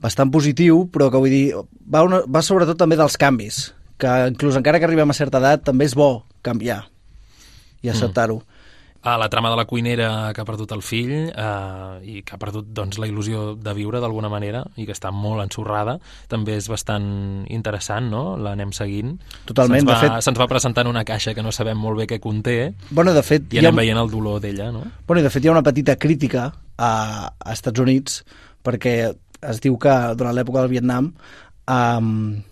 bastant positiu però que vull dir, va, una, va sobretot també dels canvis que inclús encara que arribem a certa edat també és bo canviar i acceptar-ho a la trama de la cuinera que ha perdut el fill eh, i que ha perdut doncs, la il·lusió de viure d'alguna manera i que està molt ensorrada, també és bastant interessant, no? L'anem seguint. Totalment, va, de fet- Se'ns va presentant una caixa que no sabem molt bé què conté Bueno, de fet, i hi ha- anem veient el dolor d'ella, no? Bueno, i de fet hi ha una petita crítica a, a Estats Units perquè es diu que durant l'època del Vietnam um,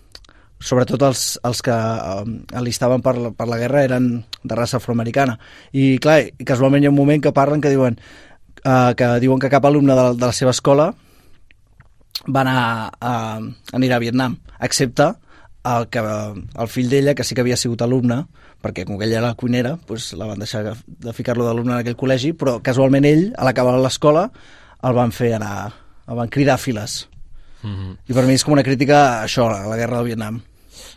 sobretot els, els que um, alistaven per, per la guerra eren de raça afroamericana i clar, casualment hi ha un moment que parlen que diuen uh, que diuen que cap alumne de, la- de la seva escola va anar a, anirà a Vietnam, excepte el, que, el fill d'ella, que sí que havia sigut alumne, perquè com que ella era la cuinera, doncs la van deixar de ficar-lo d'alumne en aquell col·legi, però casualment ell, a l'acabar l'escola, el van fer anar, el van cridar a files. Mm -hmm. I per mi és com una crítica a això, a la guerra del Vietnam.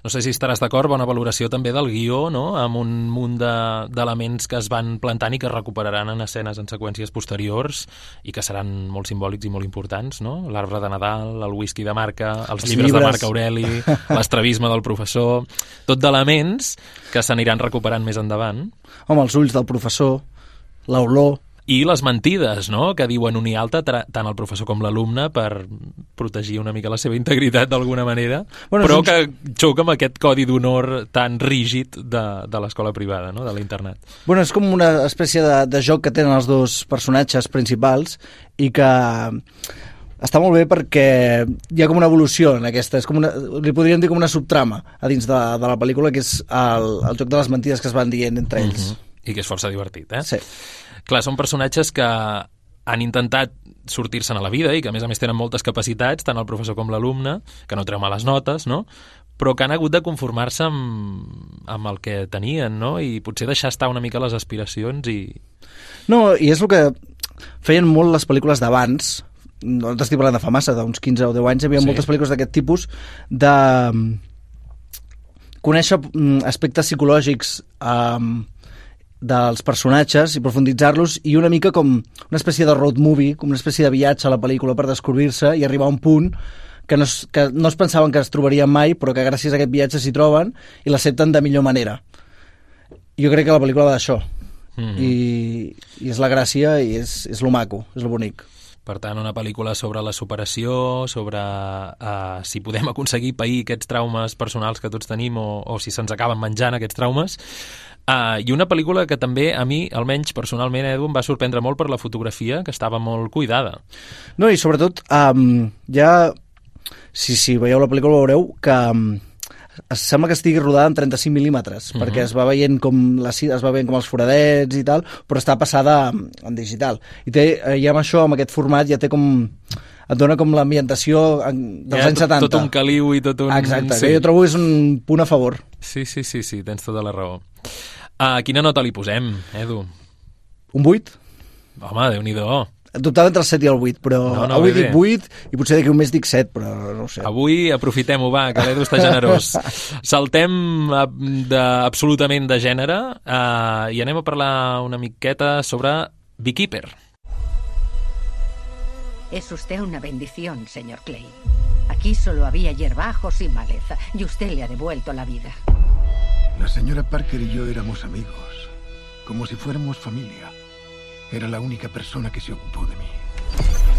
No sé si estaràs d'acord, bona valoració també del guió, no? amb un munt de- d'elements que es van plantant i que recuperaran en escenes en seqüències posteriors i que seran molt simbòlics i molt importants, no? L'arbre de Nadal, el whisky de marca, els, Els llibres, llibres. de Marc Aureli, *laughs* l'estravisme del professor... Tot d'elements que s'aniran recuperant més endavant. Home, els ulls del professor, l'olor... I les mentides, no?, que diuen un i altre, tant el professor com l'alumne, per protegir una mica la seva integritat d'alguna manera, Bueno, però un- que xoca amb aquest codi d'honor tan rígid de, de l'escola privada, no?, de l'internat. Bueno, és com una espècie de, de joc que tenen els dos personatges principals i que està molt bé perquè hi ha com una evolució en aquesta, és com una, li podríem dir com una subtrama a dins de, de la pel·lícula que és el, el joc de les mentides que es van dient entre ells. Mhm. I que és força divertit, eh? Sí. Clar, són personatges que han intentat sortir-se'n a la vida i que a més a més tenen moltes capacitats, tant el professor com l'alumne, que no treu males notes, no? però que han hagut de conformar-se amb, amb el que tenien, no? I potser deixar estar una mica les aspiracions i... No, i és el que feien molt les pel·lícules d'abans, no t'estic parlant de fa massa, d'uns 15 o 10 anys, hi havia Sí. moltes pel·lícules d'aquest tipus de mm, conèixer mm, aspectes psicològics um, dels personatges i profunditzar-los i una mica com una espècie de road movie, com una espècie de viatge a la pel·lícula per descobrir-se i arribar a un punt que no, es, que no es pensaven que es trobarien mai, però que gràcies a aquest viatge s'hi troben i l'accepten de millor manera. Jo crec que la pel·lícula va d'això. Mm -hmm. I, I és la gràcia i és, és lo maco, és lo bonic. Per tant, una pel·lícula sobre la superació, sobre uh, si podem aconseguir pair aquests traumes personals que tots tenim o, o si se'ns acaben menjant aquests traumes. Uh, I una pel·lícula que també a mi, almenys personalment, Edu, em va sorprendre molt per la fotografia, que estava molt cuidada. No, i sobretot um, ja si, si veieu la pel·lícula veureu que um, es sembla que estigui rodada en 35 mil·límetres, uh -huh. perquè es va veient com la, es va veient com els foradets i tal, però està passada en digital. I té, eh, ja amb això, amb aquest format, ja té com et dona com l'ambientació dels ja, anys 70. Tot un caliu i tot un... Exacte, sí. que jo trobo és un punt a favor. Sí, sí, sí, sí, tens tota la raó. Uh, quina nota li posem, Edu? Un 8. Home, déu nhi dubtava entre el 7 i el 8, però no, no, avui dic 8 i potser d'aquí un mes dic 7, però no ho sé. Avui aprofitem-ho, va, que l'Edu està generós. *laughs* Saltem de, absolutament de gènere uh, i anem a parlar una miqueta sobre Beekeeper. Es usted una bendición, señor Clay. Aquí solo había hierbajos y maleza, y usted le ha devuelto la vida. La señora Parker y yo éramos amigos, como si fuéramos familia. Era la única persona que se ocupó de mí.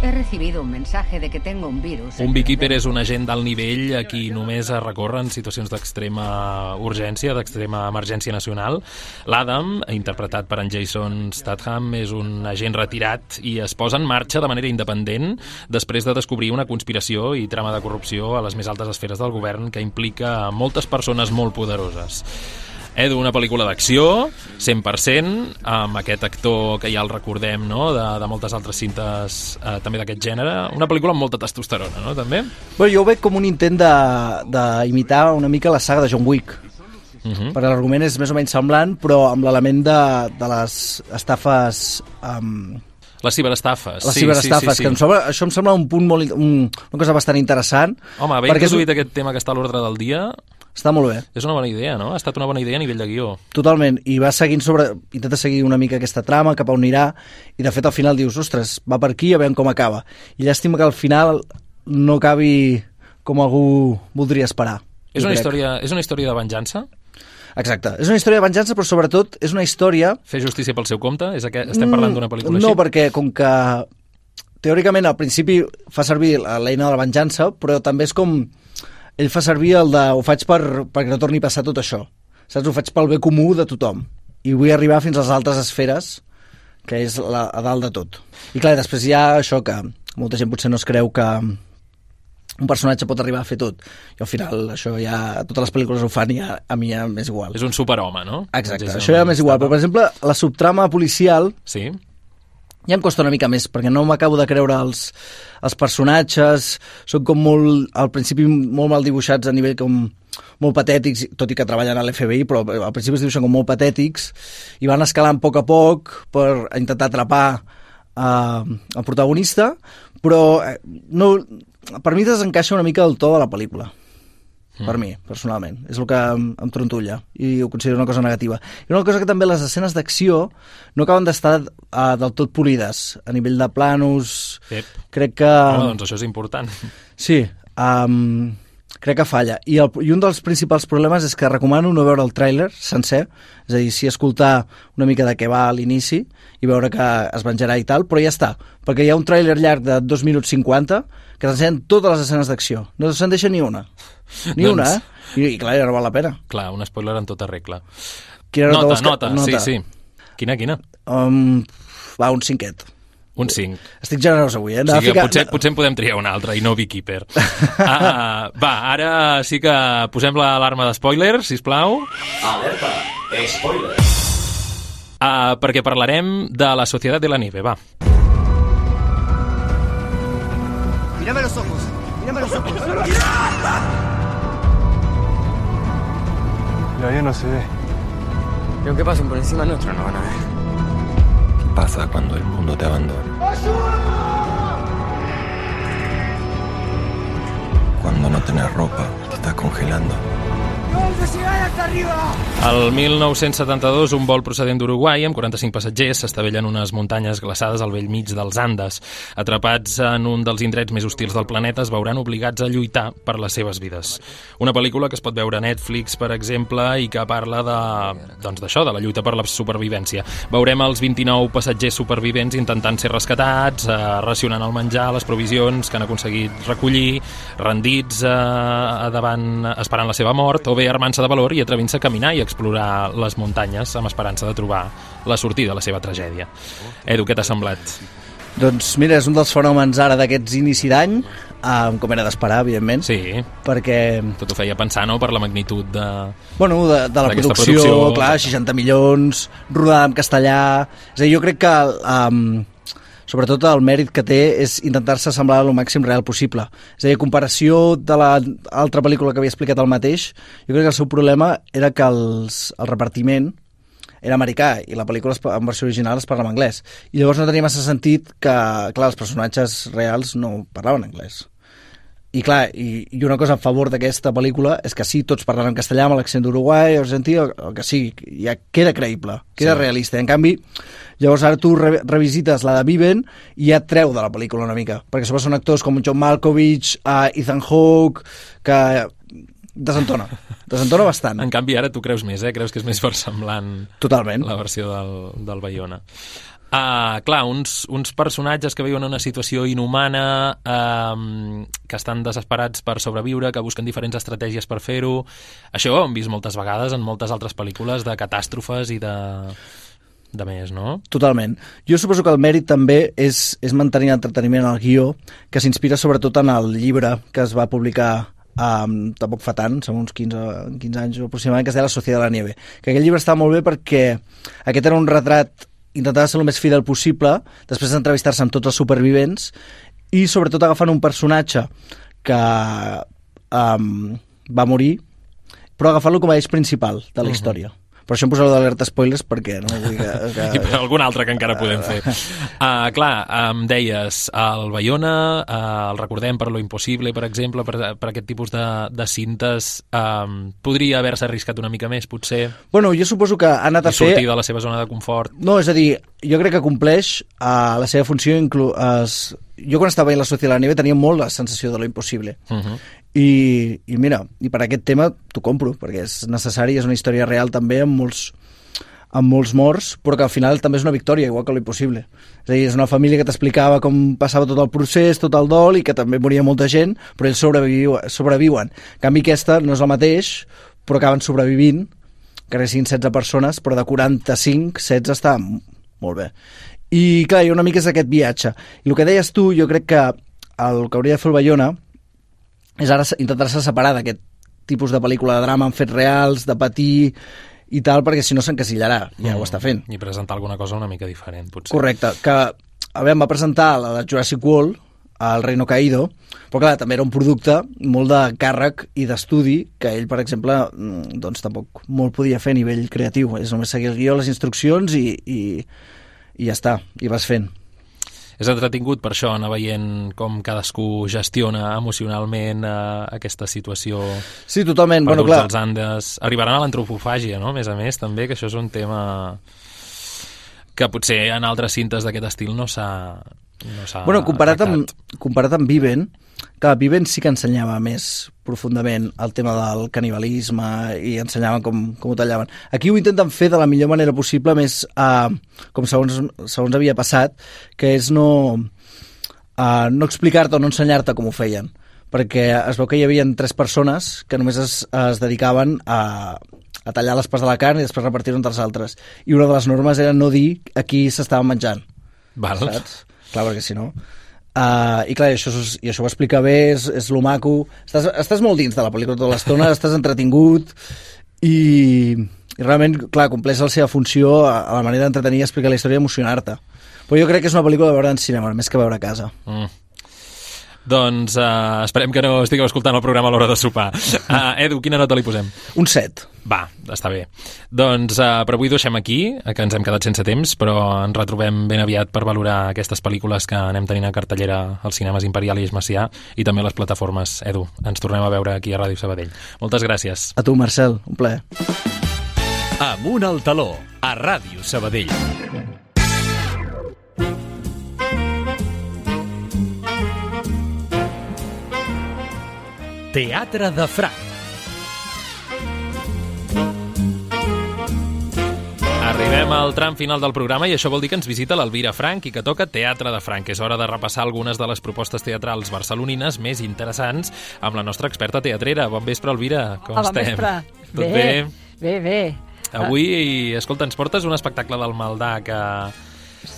He recibido un mensaje de que tengo un virus. Un beekeeper és un agent d'alt nivell a qui només es recorre en situacions d'extrema urgència, d'extrema emergència nacional. L'Adam, interpretat per en Jason Statham, és un agent retirat i es posa en marxa de manera independent després de descobrir una conspiració i trama de corrupció a les més altes esferes del govern que implica moltes persones molt poderoses. Edu, una pel·lícula d'acció, 100%, amb aquest actor que ja el recordem, no?, de, de moltes altres cintes eh, també d'aquest gènere. Una pel·lícula amb molta testosterona, no?, també? Bueno, jo ho veig com un intent d'imitar una mica la saga de John Wick. Uh -huh. perquè l'argument és més o menys semblant, però amb l'element de, de les estafes... Um, les ciberestafes. Les sí, ciberestafes, sí, sí, sí. que em sembla, això em sembla un punt molt, un, una cosa bastant interessant. Home, haver introduït un... aquest tema que està a l'ordre del dia està molt bé. És una bona idea, no? Ha estat una bona idea a nivell de guió. Totalment, i va seguint sobre... Intenta seguir una mica aquesta trama, cap a on anirà, i de fet al final dius, ostres, va per aquí, a veure com acaba. I llàstima que al final no acabi com algú voldria esperar. És una, història, és una història de venjança? Exacte. És una història de venjança, però sobretot és una història... Fer justícia pel seu compte? És que estem parlant d'una pel·lícula no, així? No, perquè com que teòricament al principi fa servir l'eina de la venjança, però també és com ell fa servir el de ho faig per, perquè no torni a passar tot això. Saps? Ho faig pel bé comú de tothom. I vull arribar fins a les altres esferes, que és la, a dalt de tot. I clar, després hi ha això que molta gent potser no es creu que un personatge pot arribar a fer tot. I al final això ja, totes les pel·lícules ho fan i a, a mi ja m'és igual. És un superhome, no? Exacte, això ja m'és igual. Però, per exemple, la subtrama policial... Sí ja em costa una mica més, perquè no m'acabo de creure els, els personatges, són com molt, al principi molt mal dibuixats a nivell com molt patètics, tot i que treballen a l'FBI, però al principi es dibuixen com molt patètics, i van escalant a poc a poc per intentar atrapar uh, el protagonista, però eh, no, per mi desencaixa una mica el to de la pel·lícula mm. per mi, personalment. És el que em, em trontulla i ho considero una cosa negativa. I una cosa que també les escenes d'acció no acaben d'estar uh, del tot polides a nivell de planos. Yep. Crec que... Home, doncs això és important. Sí, um, crec que falla. I, el, I un dels principals problemes és que recomano no veure el tràiler sencer, és a dir, sí escoltar una mica de què va a l'inici i veure que es venjarà i tal, però ja està, perquè hi ha un tràiler llarg de 2 minuts 50 que t'ensenyen totes les escenes d'acció. No se'n deixa ni una. Ni doncs... una, eh? I, I clar, ja no val la pena. Clar, un spoiler en tota regla. Quina nota, nota, nota, nota, sí, sí. Quina, quina? Um, va, un cinquet. Un 5. Estic generós avui, eh? O sigui ficar... potser, potser en podem triar un altre, i no Beekeeper. *laughs* ah, va, ara sí que posem l'alarma d'espoiler, si plau. Alerta, spoiler. Ah, perquè parlarem de la Societat de la Nieve, va. Mírame los ojos, mírame los ojos. Ya, ya no se ve. Y aunque pasen por encima nuestro, no van a ver pasa cuando el mundo te abandona. Cuando no tenés ropa, te estás congelando. El 1972, un vol procedent d'Uruguai amb 45 passatgers s'estavella en unes muntanyes glaçades al vell mig dels Andes. Atrapats en un dels indrets més hostils del planeta, es veuran obligats a lluitar per les seves vides. Una pel·lícula que es pot veure a Netflix, per exemple, i que parla de doncs de la lluita per la supervivència. Veurem els 29 passatgers supervivents intentant ser rescatats, eh, racionant el menjar, les provisions que han aconseguit recollir, rendits eh, davant, esperant la seva mort, o bé armant-se de valor i atrevint-se a caminar i explorar les muntanyes amb esperança de trobar la sortida de la seva tragèdia. Edu, què t'ha semblat? Doncs mira, és un dels fenòmens ara d'aquests inici d'any, um, com era d'esperar, evidentment. Sí. Perquè... Tot ho feia pensar, no?, per la magnitud de... Bueno, de, de la producció, producció, clar, 60 milions, rodada en castellà... És a dir, jo crec que... Um, sobretot el mèrit que té és intentar-se semblar el màxim real possible. És a dir, a comparació de l'altra pel·lícula que havia explicat el mateix, jo crec que el seu problema era que els, el repartiment era americà i la pel·lícula en versió original es parla en anglès. I llavors no tenia massa sentit que, clar, els personatges reals no parlaven anglès. I clar, i, i una cosa a favor d'aquesta pel·lícula és que sí, tots parlen en castellà amb l'accent d'Uruguai, argentí, el, el que sigui, ja queda creïble, queda Sí. realista. En canvi, llavors ara tu re revisites la de Viven i ja treu de la pel·lícula una mica, perquè sobre són actors com John Malkovich, uh, Ethan Hawke, que desentona, *laughs* desentona bastant. En canvi, ara tu creus més, eh? Creus que és més versemblant Totalment. la versió del, del Bayona. Uh, clar, uns, uns personatges que viuen en una situació inhumana, um, que estan desesperats per sobreviure, que busquen diferents estratègies per fer-ho. Això ho hem vist moltes vegades en moltes altres pel·lícules de catàstrofes i de, de més, no? Totalment. Jo suposo que el mèrit també és, és mantenir l'entreteniment al guió, que s'inspira sobretot en el llibre que es va publicar um, tampoc fa tant, som uns 15, 15 anys aproximadament, que es deia La Societat de la Nieve. Que aquell llibre estava molt bé perquè aquest era un retrat intentava ser el més fidel possible, després d'entrevistar-se amb tots els supervivents i sobretot agafant un personatge que um, va morir, però agafant-lo com a eix principal de la Mhm. història. Per això em posaré d'alerta spoilers perquè no vull que... *laughs* que... I per algun altre que encara podem fer. Uh, clar, em deies, el Bayona, uh, el recordem per lo impossible, per exemple, per, per aquest tipus de, de cintes, um, podria haver-se arriscat una mica més, potser, Bueno, jo suposo que ha anat a fer... sortir de la seva zona de confort. No, és a dir, jo crec que compleix uh, la seva funció... Inclu es... Jo quan estava veient la Societat de la Nieve tenia molt la sensació de lo impossible. Uh -huh. I, I mira, i per aquest tema t'ho compro, perquè és necessari, és una història real també amb molts, amb molts morts, però que al final també és una victòria, igual que lo impossible. És a dir, és una família que t'explicava com passava tot el procés, tot el dol, i que també moria molta gent, però ells sobreviu, sobreviuen. En canvi, aquesta no és el mateix, però acaben sobrevivint, que siguin 16 persones, però de 45, 16 està molt bé. I clar, ha una mica és aquest viatge. I el que deies tu, jo crec que el que hauria de fer el Bayona és ara se- intentar-se separar d'aquest tipus de pel·lícula de drama amb fets reals, de patir i tal, perquè si no s'encasillarà, ja ho està fent. I presentar alguna cosa una mica diferent, potser. Correcte, que a veure, va presentar la de Jurassic World, el Reino Caído, però clar, també era un producte molt de càrrec i d'estudi que ell, per exemple, mm, doncs tampoc molt podia fer a nivell creatiu. És només seguir el guió, les instruccions i, i, i ja està, i vas fent. És entretingut per això, anar veient com cadascú gestiona emocionalment eh, aquesta situació Sí, totalment. Bueno, perduts clar. als Andes. Arribaran a l'antropofàgia, no?, a més a més, també, que això és un tema que potser en altres cintes d'aquest estil no s'ha no Bueno, comparat amb, comparat amb Viven, que Viven sí que ensenyava més profundament el tema del canibalisme i ensenyaven com, com ho tallaven. Aquí ho intenten fer de la millor manera possible, més uh, com segons, segons havia passat, que és no, uh, no explicar-te o no ensenyar-te com ho feien perquè es veu que hi havia tres persones que només es, es dedicaven a, a tallar les parts de la carn i després repartir-ho entre els altres. I una de les normes era no dir a qui s'estaven menjant. Val. Saps? Clar, perquè si no... Uh, I clar, això, és- i això ho explica bé, és, és lo maco. Estàs, estàs molt dins de la pel·lícula tota l'estona, *laughs* estàs entretingut i, i realment, clar, compleix la seva funció a, a la manera d'entretenir i explicar la història i emocionar-te. Però jo crec que és una pel·lícula de veure en cinema, més que veure a casa. Mm. Doncs uh, esperem que no estigueu escoltant el programa a l'hora de sopar. Uh, *laughs* Edu, quina nota li posem? Un 7. Va, està bé. Doncs uh, per avui deixem aquí, que ens hem quedat sense temps, però ens retrobem ben aviat per valorar aquestes pel·lícules que anem tenint a cartellera als cinemes Imperial i Esmacià i també a les plataformes. Edu, ens tornem a veure aquí a Ràdio Sabadell. Moltes gràcies. A tu, Marcel, un plaer. Amunt al taló, a Ràdio Sabadell. Teatre de Franc. Arribem al tram final del programa i això vol dir que ens visita l'Elvira Frank i que toca Teatre de Franc. És hora de repassar algunes de les propostes teatrals barcelonines més interessants amb la nostra experta teatrera. Bon vespre, Elvira. Com Hola, estem? vespre. Tot bé? bé? Bé, bé. Avui, escolta, ens portes un espectacle del Maldà que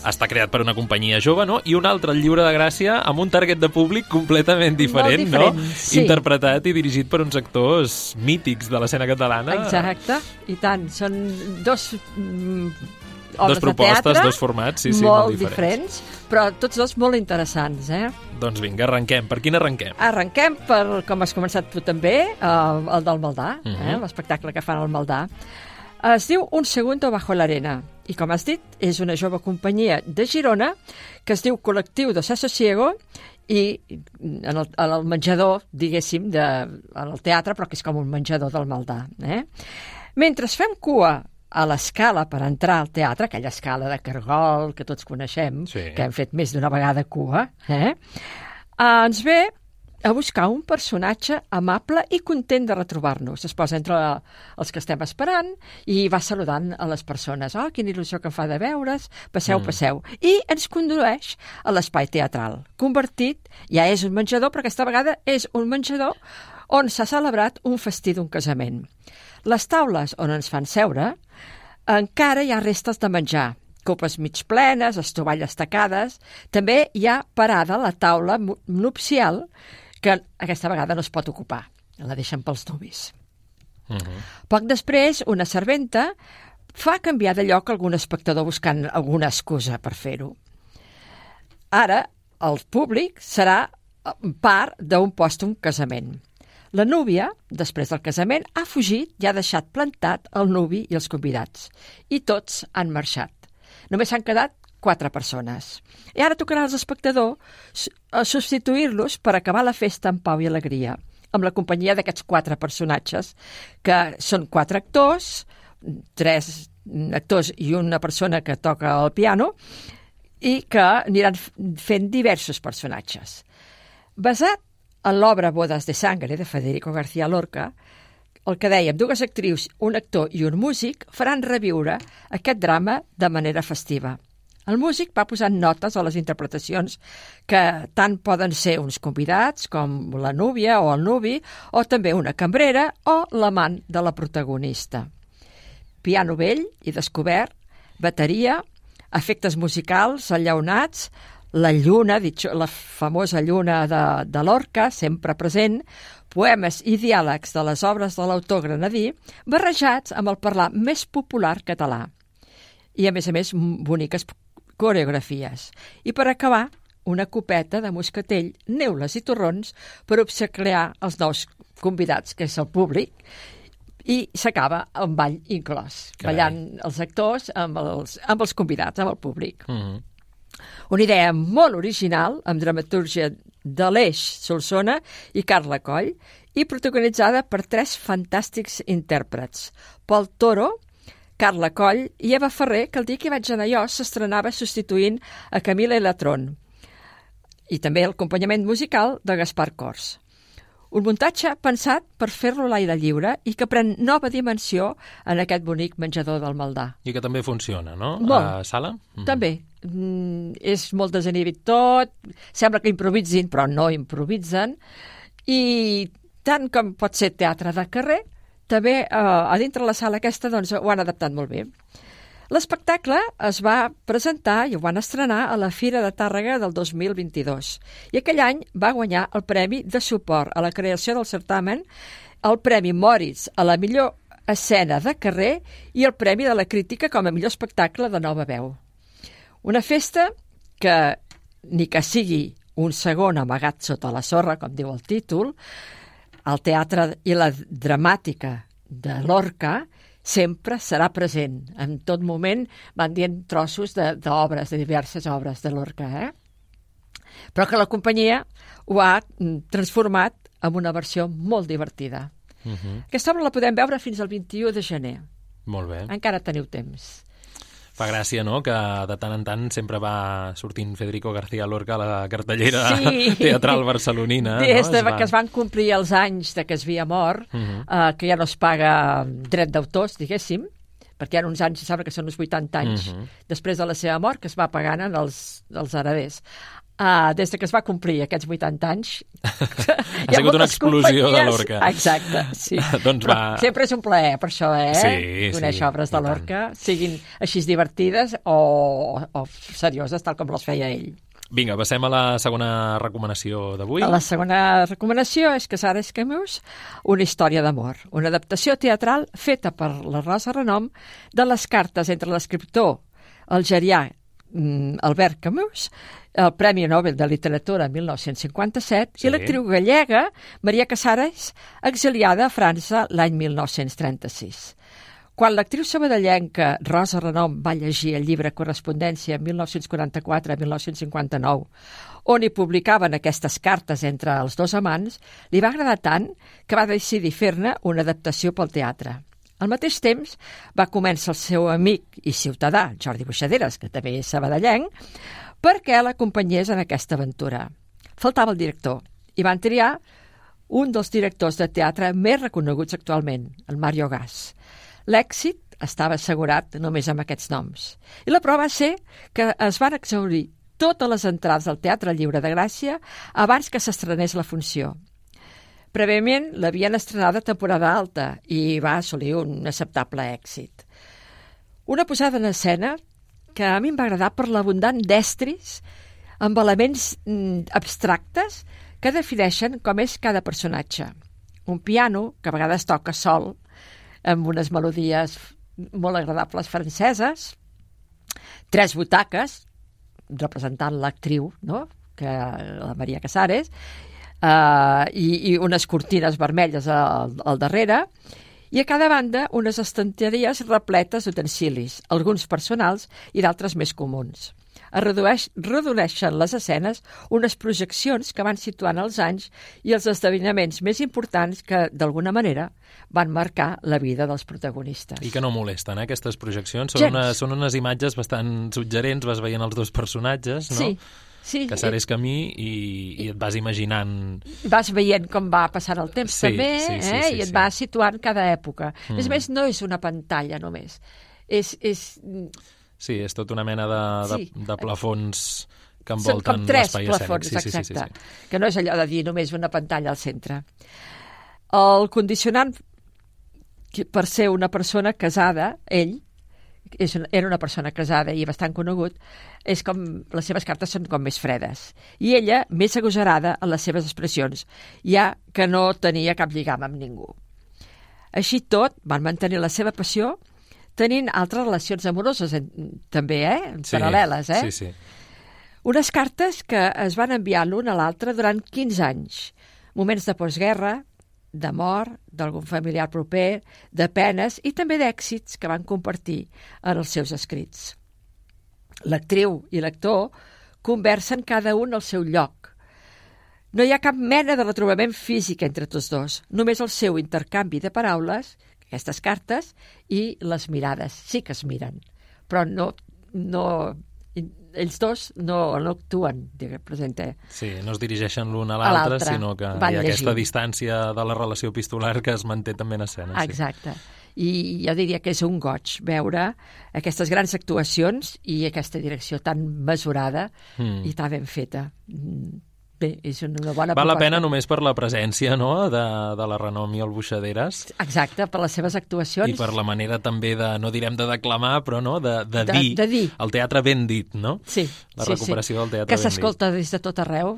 està creat per una companyia jove, no? I un altre, el Lliure de Gràcia, amb un target de públic completament diferent, diferent, no? sí. Interpretat i dirigit per uns actors mítics de l'escena catalana. Exacte, i tant. Són dos mm, Dos obres propostes, de teatre, dos formats, sí, sí, molt, molt diferents. però tots dos molt interessants, eh? Doncs vinga, arrenquem. Per quin arrenquem? Arrenquem per, com has començat tu també, eh, el del Maldà, eh, Mhm. l'espectacle que fan al Maldà. Es diu Un segundo bajo l'arena i, com has dit, és una jove companyia de Girona que es diu Col·lectiu de Sasosiego i en el, en el menjador, diguéssim, de, en el teatre, però que és com un menjador del Maldà. Eh? Mentre fem cua a l'escala per entrar al teatre, aquella escala de cargol que tots coneixem, Sí. que hem fet més d'una vegada cua, eh? eh, ens ve a buscar un personatge amable i content de retrobar-nos. Es posa entre els que estem esperant i va saludant a les persones. Oh, quina il·lusió que em fa de veure's, passeu, Mm. passeu. I ens condueix a l'espai teatral, convertit, ja és un menjador, però aquesta vegada és un menjador on s'ha celebrat un festí d'un casament. Les taules on ens fan seure encara hi ha restes de menjar, copes mig plenes, estovalles tacades. També hi ha parada la taula nupcial, que aquesta vegada no es pot ocupar. La deixen pels nuvis. Poc després, una serventa fa canviar de lloc algun espectador buscant alguna excusa per fer-ho. Ara, el públic serà eh, part d'un pòstum casament. La núvia, després del casament, ha fugit i ha deixat plantat el nuvi i els convidats. I tots han marxat. Només s'han quedat quatre persones. I ara tocarà als espectadors eh, substituir-los per acabar la festa amb pau i alegria, amb la companyia d'aquests quatre personatges, que són quatre actors, tres actors i una persona que toca el piano, i que aniran fent diversos personatges. Basat en l'obra Bodas de Sangre de Federico García Lorca, el que dèiem, dues actrius, un actor i un músic faran reviure aquest drama de manera festiva. El músic va posant notes a les interpretacions que tant poden ser uns convidats, com la núvia o el nuvi, o també una cambrera o l'amant de la protagonista. Piano vell i descobert, bateria, efectes musicals allaunats, la lluna, la famosa lluna de, de Lorca, sempre present, poemes i diàlegs de les obres de l'autor granadí, barrejats amb el parlar més popular català. I, a més a més, boniques coreografies. I per acabar, una copeta de moscatell, neules i torrons per obsequiar els nous convidats, que és el públic, i s'acaba amb ball inclòs, Carai. ballant els actors amb els, amb els convidats, amb el públic. Mm -hmm. Una idea molt original, amb dramatúrgia d'Aleix Solsona i Carla Coll, i protagonitzada per tres fantàstics intèrprets. Pol Toro, Carla Coll i Eva Ferrer, que el dia que vaig anar jo s'estrenava substituint a Camila i Latron. I també l'acompanyament musical de Gaspar Cors. Un muntatge pensat per fer-lo a l'aire lliure i que pren nova dimensió en aquest bonic menjador del Maldà. I que també funciona, no? Molt. A sala? Mhm. També. Mm, és molt desinhibit tot, sembla que improvisin, però no improvisen, i tant com pot ser teatre de carrer, també eh, a dintre la sala aquesta doncs, ho han adaptat molt bé. L'espectacle es va presentar i ho van estrenar a la Fira de Tàrrega del 2022 i aquell any va guanyar el Premi de Suport a la creació del certamen, el Premi Moritz a la millor escena de carrer i el Premi de la Crítica com a millor espectacle de nova veu. Una festa que, ni que sigui un segon amagat sota la sorra, com diu el títol, el teatre i la dramàtica de Lorca sempre serà present. En tot moment van dient trossos de- d'obres, de, de diverses obres de Lorca, eh? Però que la companyia ho ha mm, transformat en una versió molt divertida. Uh -huh. Aquesta obra la podem veure fins al 21 de gener. Molt bé. Encara teniu temps. Fa gràcia, no?, que de tant en tant sempre va sortint Federico García Lorca a la cartellera Sí. *laughs* teatral barcelonina. Des no? de Es va- que es van complir els anys de que es havia mort, uh Mhm. -huh. eh, que ja no es paga dret d'autors, diguéssim, perquè hi ha uns anys, em sembla que són uns 80 anys, uh Mhm. -huh. després de la seva mort, que es va pagant en els, els hereders. Uh, des de que es va complir aquests 80 anys... *laughs* Ha sigut una explosió de Lorca. Exacte, sí. *laughs* Doncs Però va- Sempre és un plaer, per això, eh? Sí, Conèixer sí, obres de. Lorca, siguin així divertides o, o serioses, tal com les feia ell. Vinga, passem a la segona recomanació d'avui. La segona recomanació és Casares Camus, una història d'amor, una adaptació teatral feta per la Rosa Renom de les cartes entre l'escriptor algerià Albert Camus, el Premi Nobel de Literatura 1957, Sí. i l'actriu gallega Maria Casares, exiliada a França l'any 1936. Quan l'actriu sabadellenca Rosa Renom va llegir el llibre Correspondència 1944-1959, on hi publicaven aquestes cartes entre els dos amants, li va agradar tant que va decidir fer-ne una adaptació pel teatre. Al mateix temps, va començar el seu amic i ciutadà, Jordi Buixaderes, que també és sabadellenc, perquè l'acompanyés en aquesta aventura. Faltava el director i van triar un dels directors de teatre més reconeguts actualment, el Mario Gas. L'èxit estava assegurat només amb aquests noms. I la prova va ser que es van exaurir totes les entrades al Teatre Lliure de Gràcia abans que s'estrenés la funció. Prèviament l'havien estrenada a temporada alta i va assolir un acceptable èxit. Una posada en escena que a mi em va agradar per l'abundant d'estris amb elements mm, abstractes que defineixen com és cada personatge. Un piano, que a vegades toca sol, amb unes melodies molt agradables franceses, tres butaques, representant l'actriu, no? que la Maria Casares, uh, i, i unes cortines vermelles al, al darrere, i a cada banda unes estanteries repletes d'utensilis, alguns personals i d'altres més comuns. Es redueix, redueixen les escenes unes projeccions que van situant els anys i els esdeveniments més importants que, d'alguna manera, van marcar la vida dels protagonistes. I que no molesten, eh, aquestes projeccions. Són, Gens. una, són unes imatges bastant suggerents, vas veient els dos personatges, no? Sí, sí. Casares Camí i, i et vas imaginant... vas veient com va passant el temps Sí, també, sí, sí, eh? sí, i et sí. va situant cada època. Mm. A més Mm. a més, no és una pantalla només. És, és, Sí, és tota una mena de, de, Sí. de plafons que són envolten com tres l'espai plafons, escènic. Sí, sí, exacte. sí, sí, sí. Que no és allò de dir només una pantalla al centre. El condicionant que per ser una persona casada, ell, és una, era una persona casada i bastant conegut, és com les seves cartes són com més fredes. I ella, més agosarada en les seves expressions, ja que no tenia cap lligam amb ningú. Així tot, van mantenir la seva passió tenint altres relacions amoroses en, també, eh? Sí, Paral·leles, eh? Sí, sí. Unes cartes que es van enviar l'un a l'altre durant 15 anys. Moments de postguerra, de mort, d'algun familiar proper, de penes i també d'èxits que van compartir en els seus escrits. L'actriu i l'actor conversen cada un al seu lloc. No hi ha cap mena de retrobament físic entre tots dos, només el seu intercanvi de paraules, aquestes cartes, i les mirades. Sí que es miren, però no, no, ells dos no, no actuen, diguem, presente. Sí, no es dirigeixen l'un a l'altre, sinó que Van hi ha aquesta llegint. distància de la relació epistolar que es manté també en escena. sí. Exacte. I jo diria que és un goig veure aquestes grans actuacions i aquesta direcció tan mesurada Mm. i tan ben feta. Mm, Bé, és una bona Val la pena només per la presència no? de, de la Renom i el Buixaderes Exacte, per les seves actuacions. i per la manera també de, no direm de declamar, però no, de, de, De- dir, de dir. el teatre ben dit, no? Sí, La sí, recuperació sí. del teatre que ben dit. s'escolta des de tot arreu.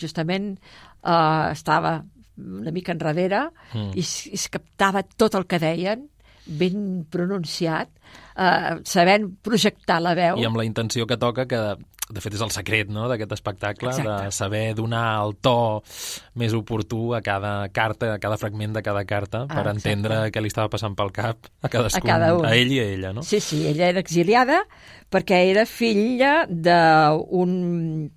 Justament eh, estava una mica enrere Mm. i es, es captava tot el que deien, ben pronunciat, eh, sabent projectar la veu. I amb la intenció que toca que de fet, és el secret no, d'aquest espectacle, Exacte. de saber donar el to més oportú a cada carta, a cada fragment de cada carta, per Ah, entendre què li estava passant pel cap a cadascun, A cada un. a ell i a ella, no? Sí, sí, ella era exiliada perquè era filla d'un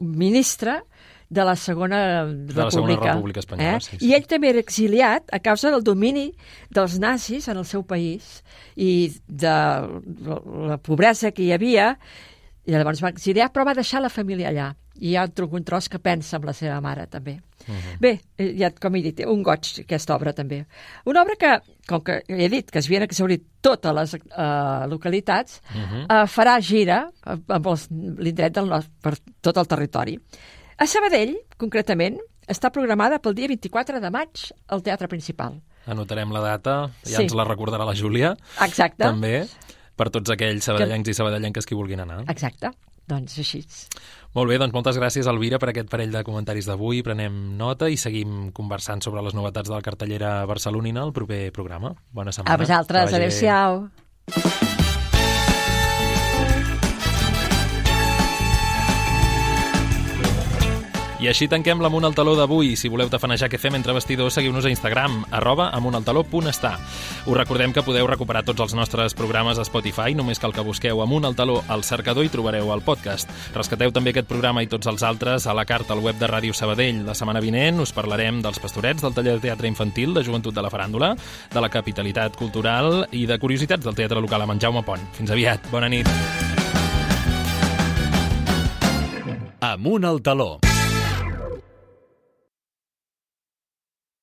ministre de la Segona República. la Segona República Espanyola, eh? sí, sí. I ell també era exiliat a causa del domini dels nazis en el seu país i de la pobresa que hi havia, i llavors va exiliar, però va deixar la família allà. I hi ha un tros que pensa amb la seva mare, també. Mhm. Bé, eh, ja, com he dit, un goig, aquesta obra, també. Una obra que, com que he dit que es havien exhaurit totes les eh, localitats, Mhm. eh, farà gira eh, amb l'indret del nostre, per tot el territori. A Sabadell, concretament, està programada pel dia 24 de maig al Teatre Principal. Anotarem la data, ja Sí. ens la recordarà la Júlia. Exacte. També, per tots aquells sabadellencs i sabadellenques que vulguin anar. Exacte. Doncs així. Molt bé, doncs moltes gràcies, Elvira, per aquest parell de comentaris d'avui. Prenem nota i seguim conversant sobre les novetats de la cartellera barcelonina al proper programa. Bona setmana. A vosaltres, Que adeu-siau. I així tanquem l'Amunt al Taló d'avui. Si voleu tafanejar què fem entre vestidors, seguiu-nos a Instagram, arroba amuntaltaló.està. Us recordem que podeu recuperar tots els nostres programes a Spotify, només cal que busqueu Amunt al Taló al cercador i trobareu el podcast. Rescateu també aquest programa i tots els altres a la carta al web de Ràdio Sabadell. La setmana vinent us parlarem dels pastorets, del taller de teatre infantil, de joventut de la faràndula, de la capitalitat cultural i de curiositats del teatre local amb en Jaume Pont. Fins aviat. Bona nit. Amunt al taló.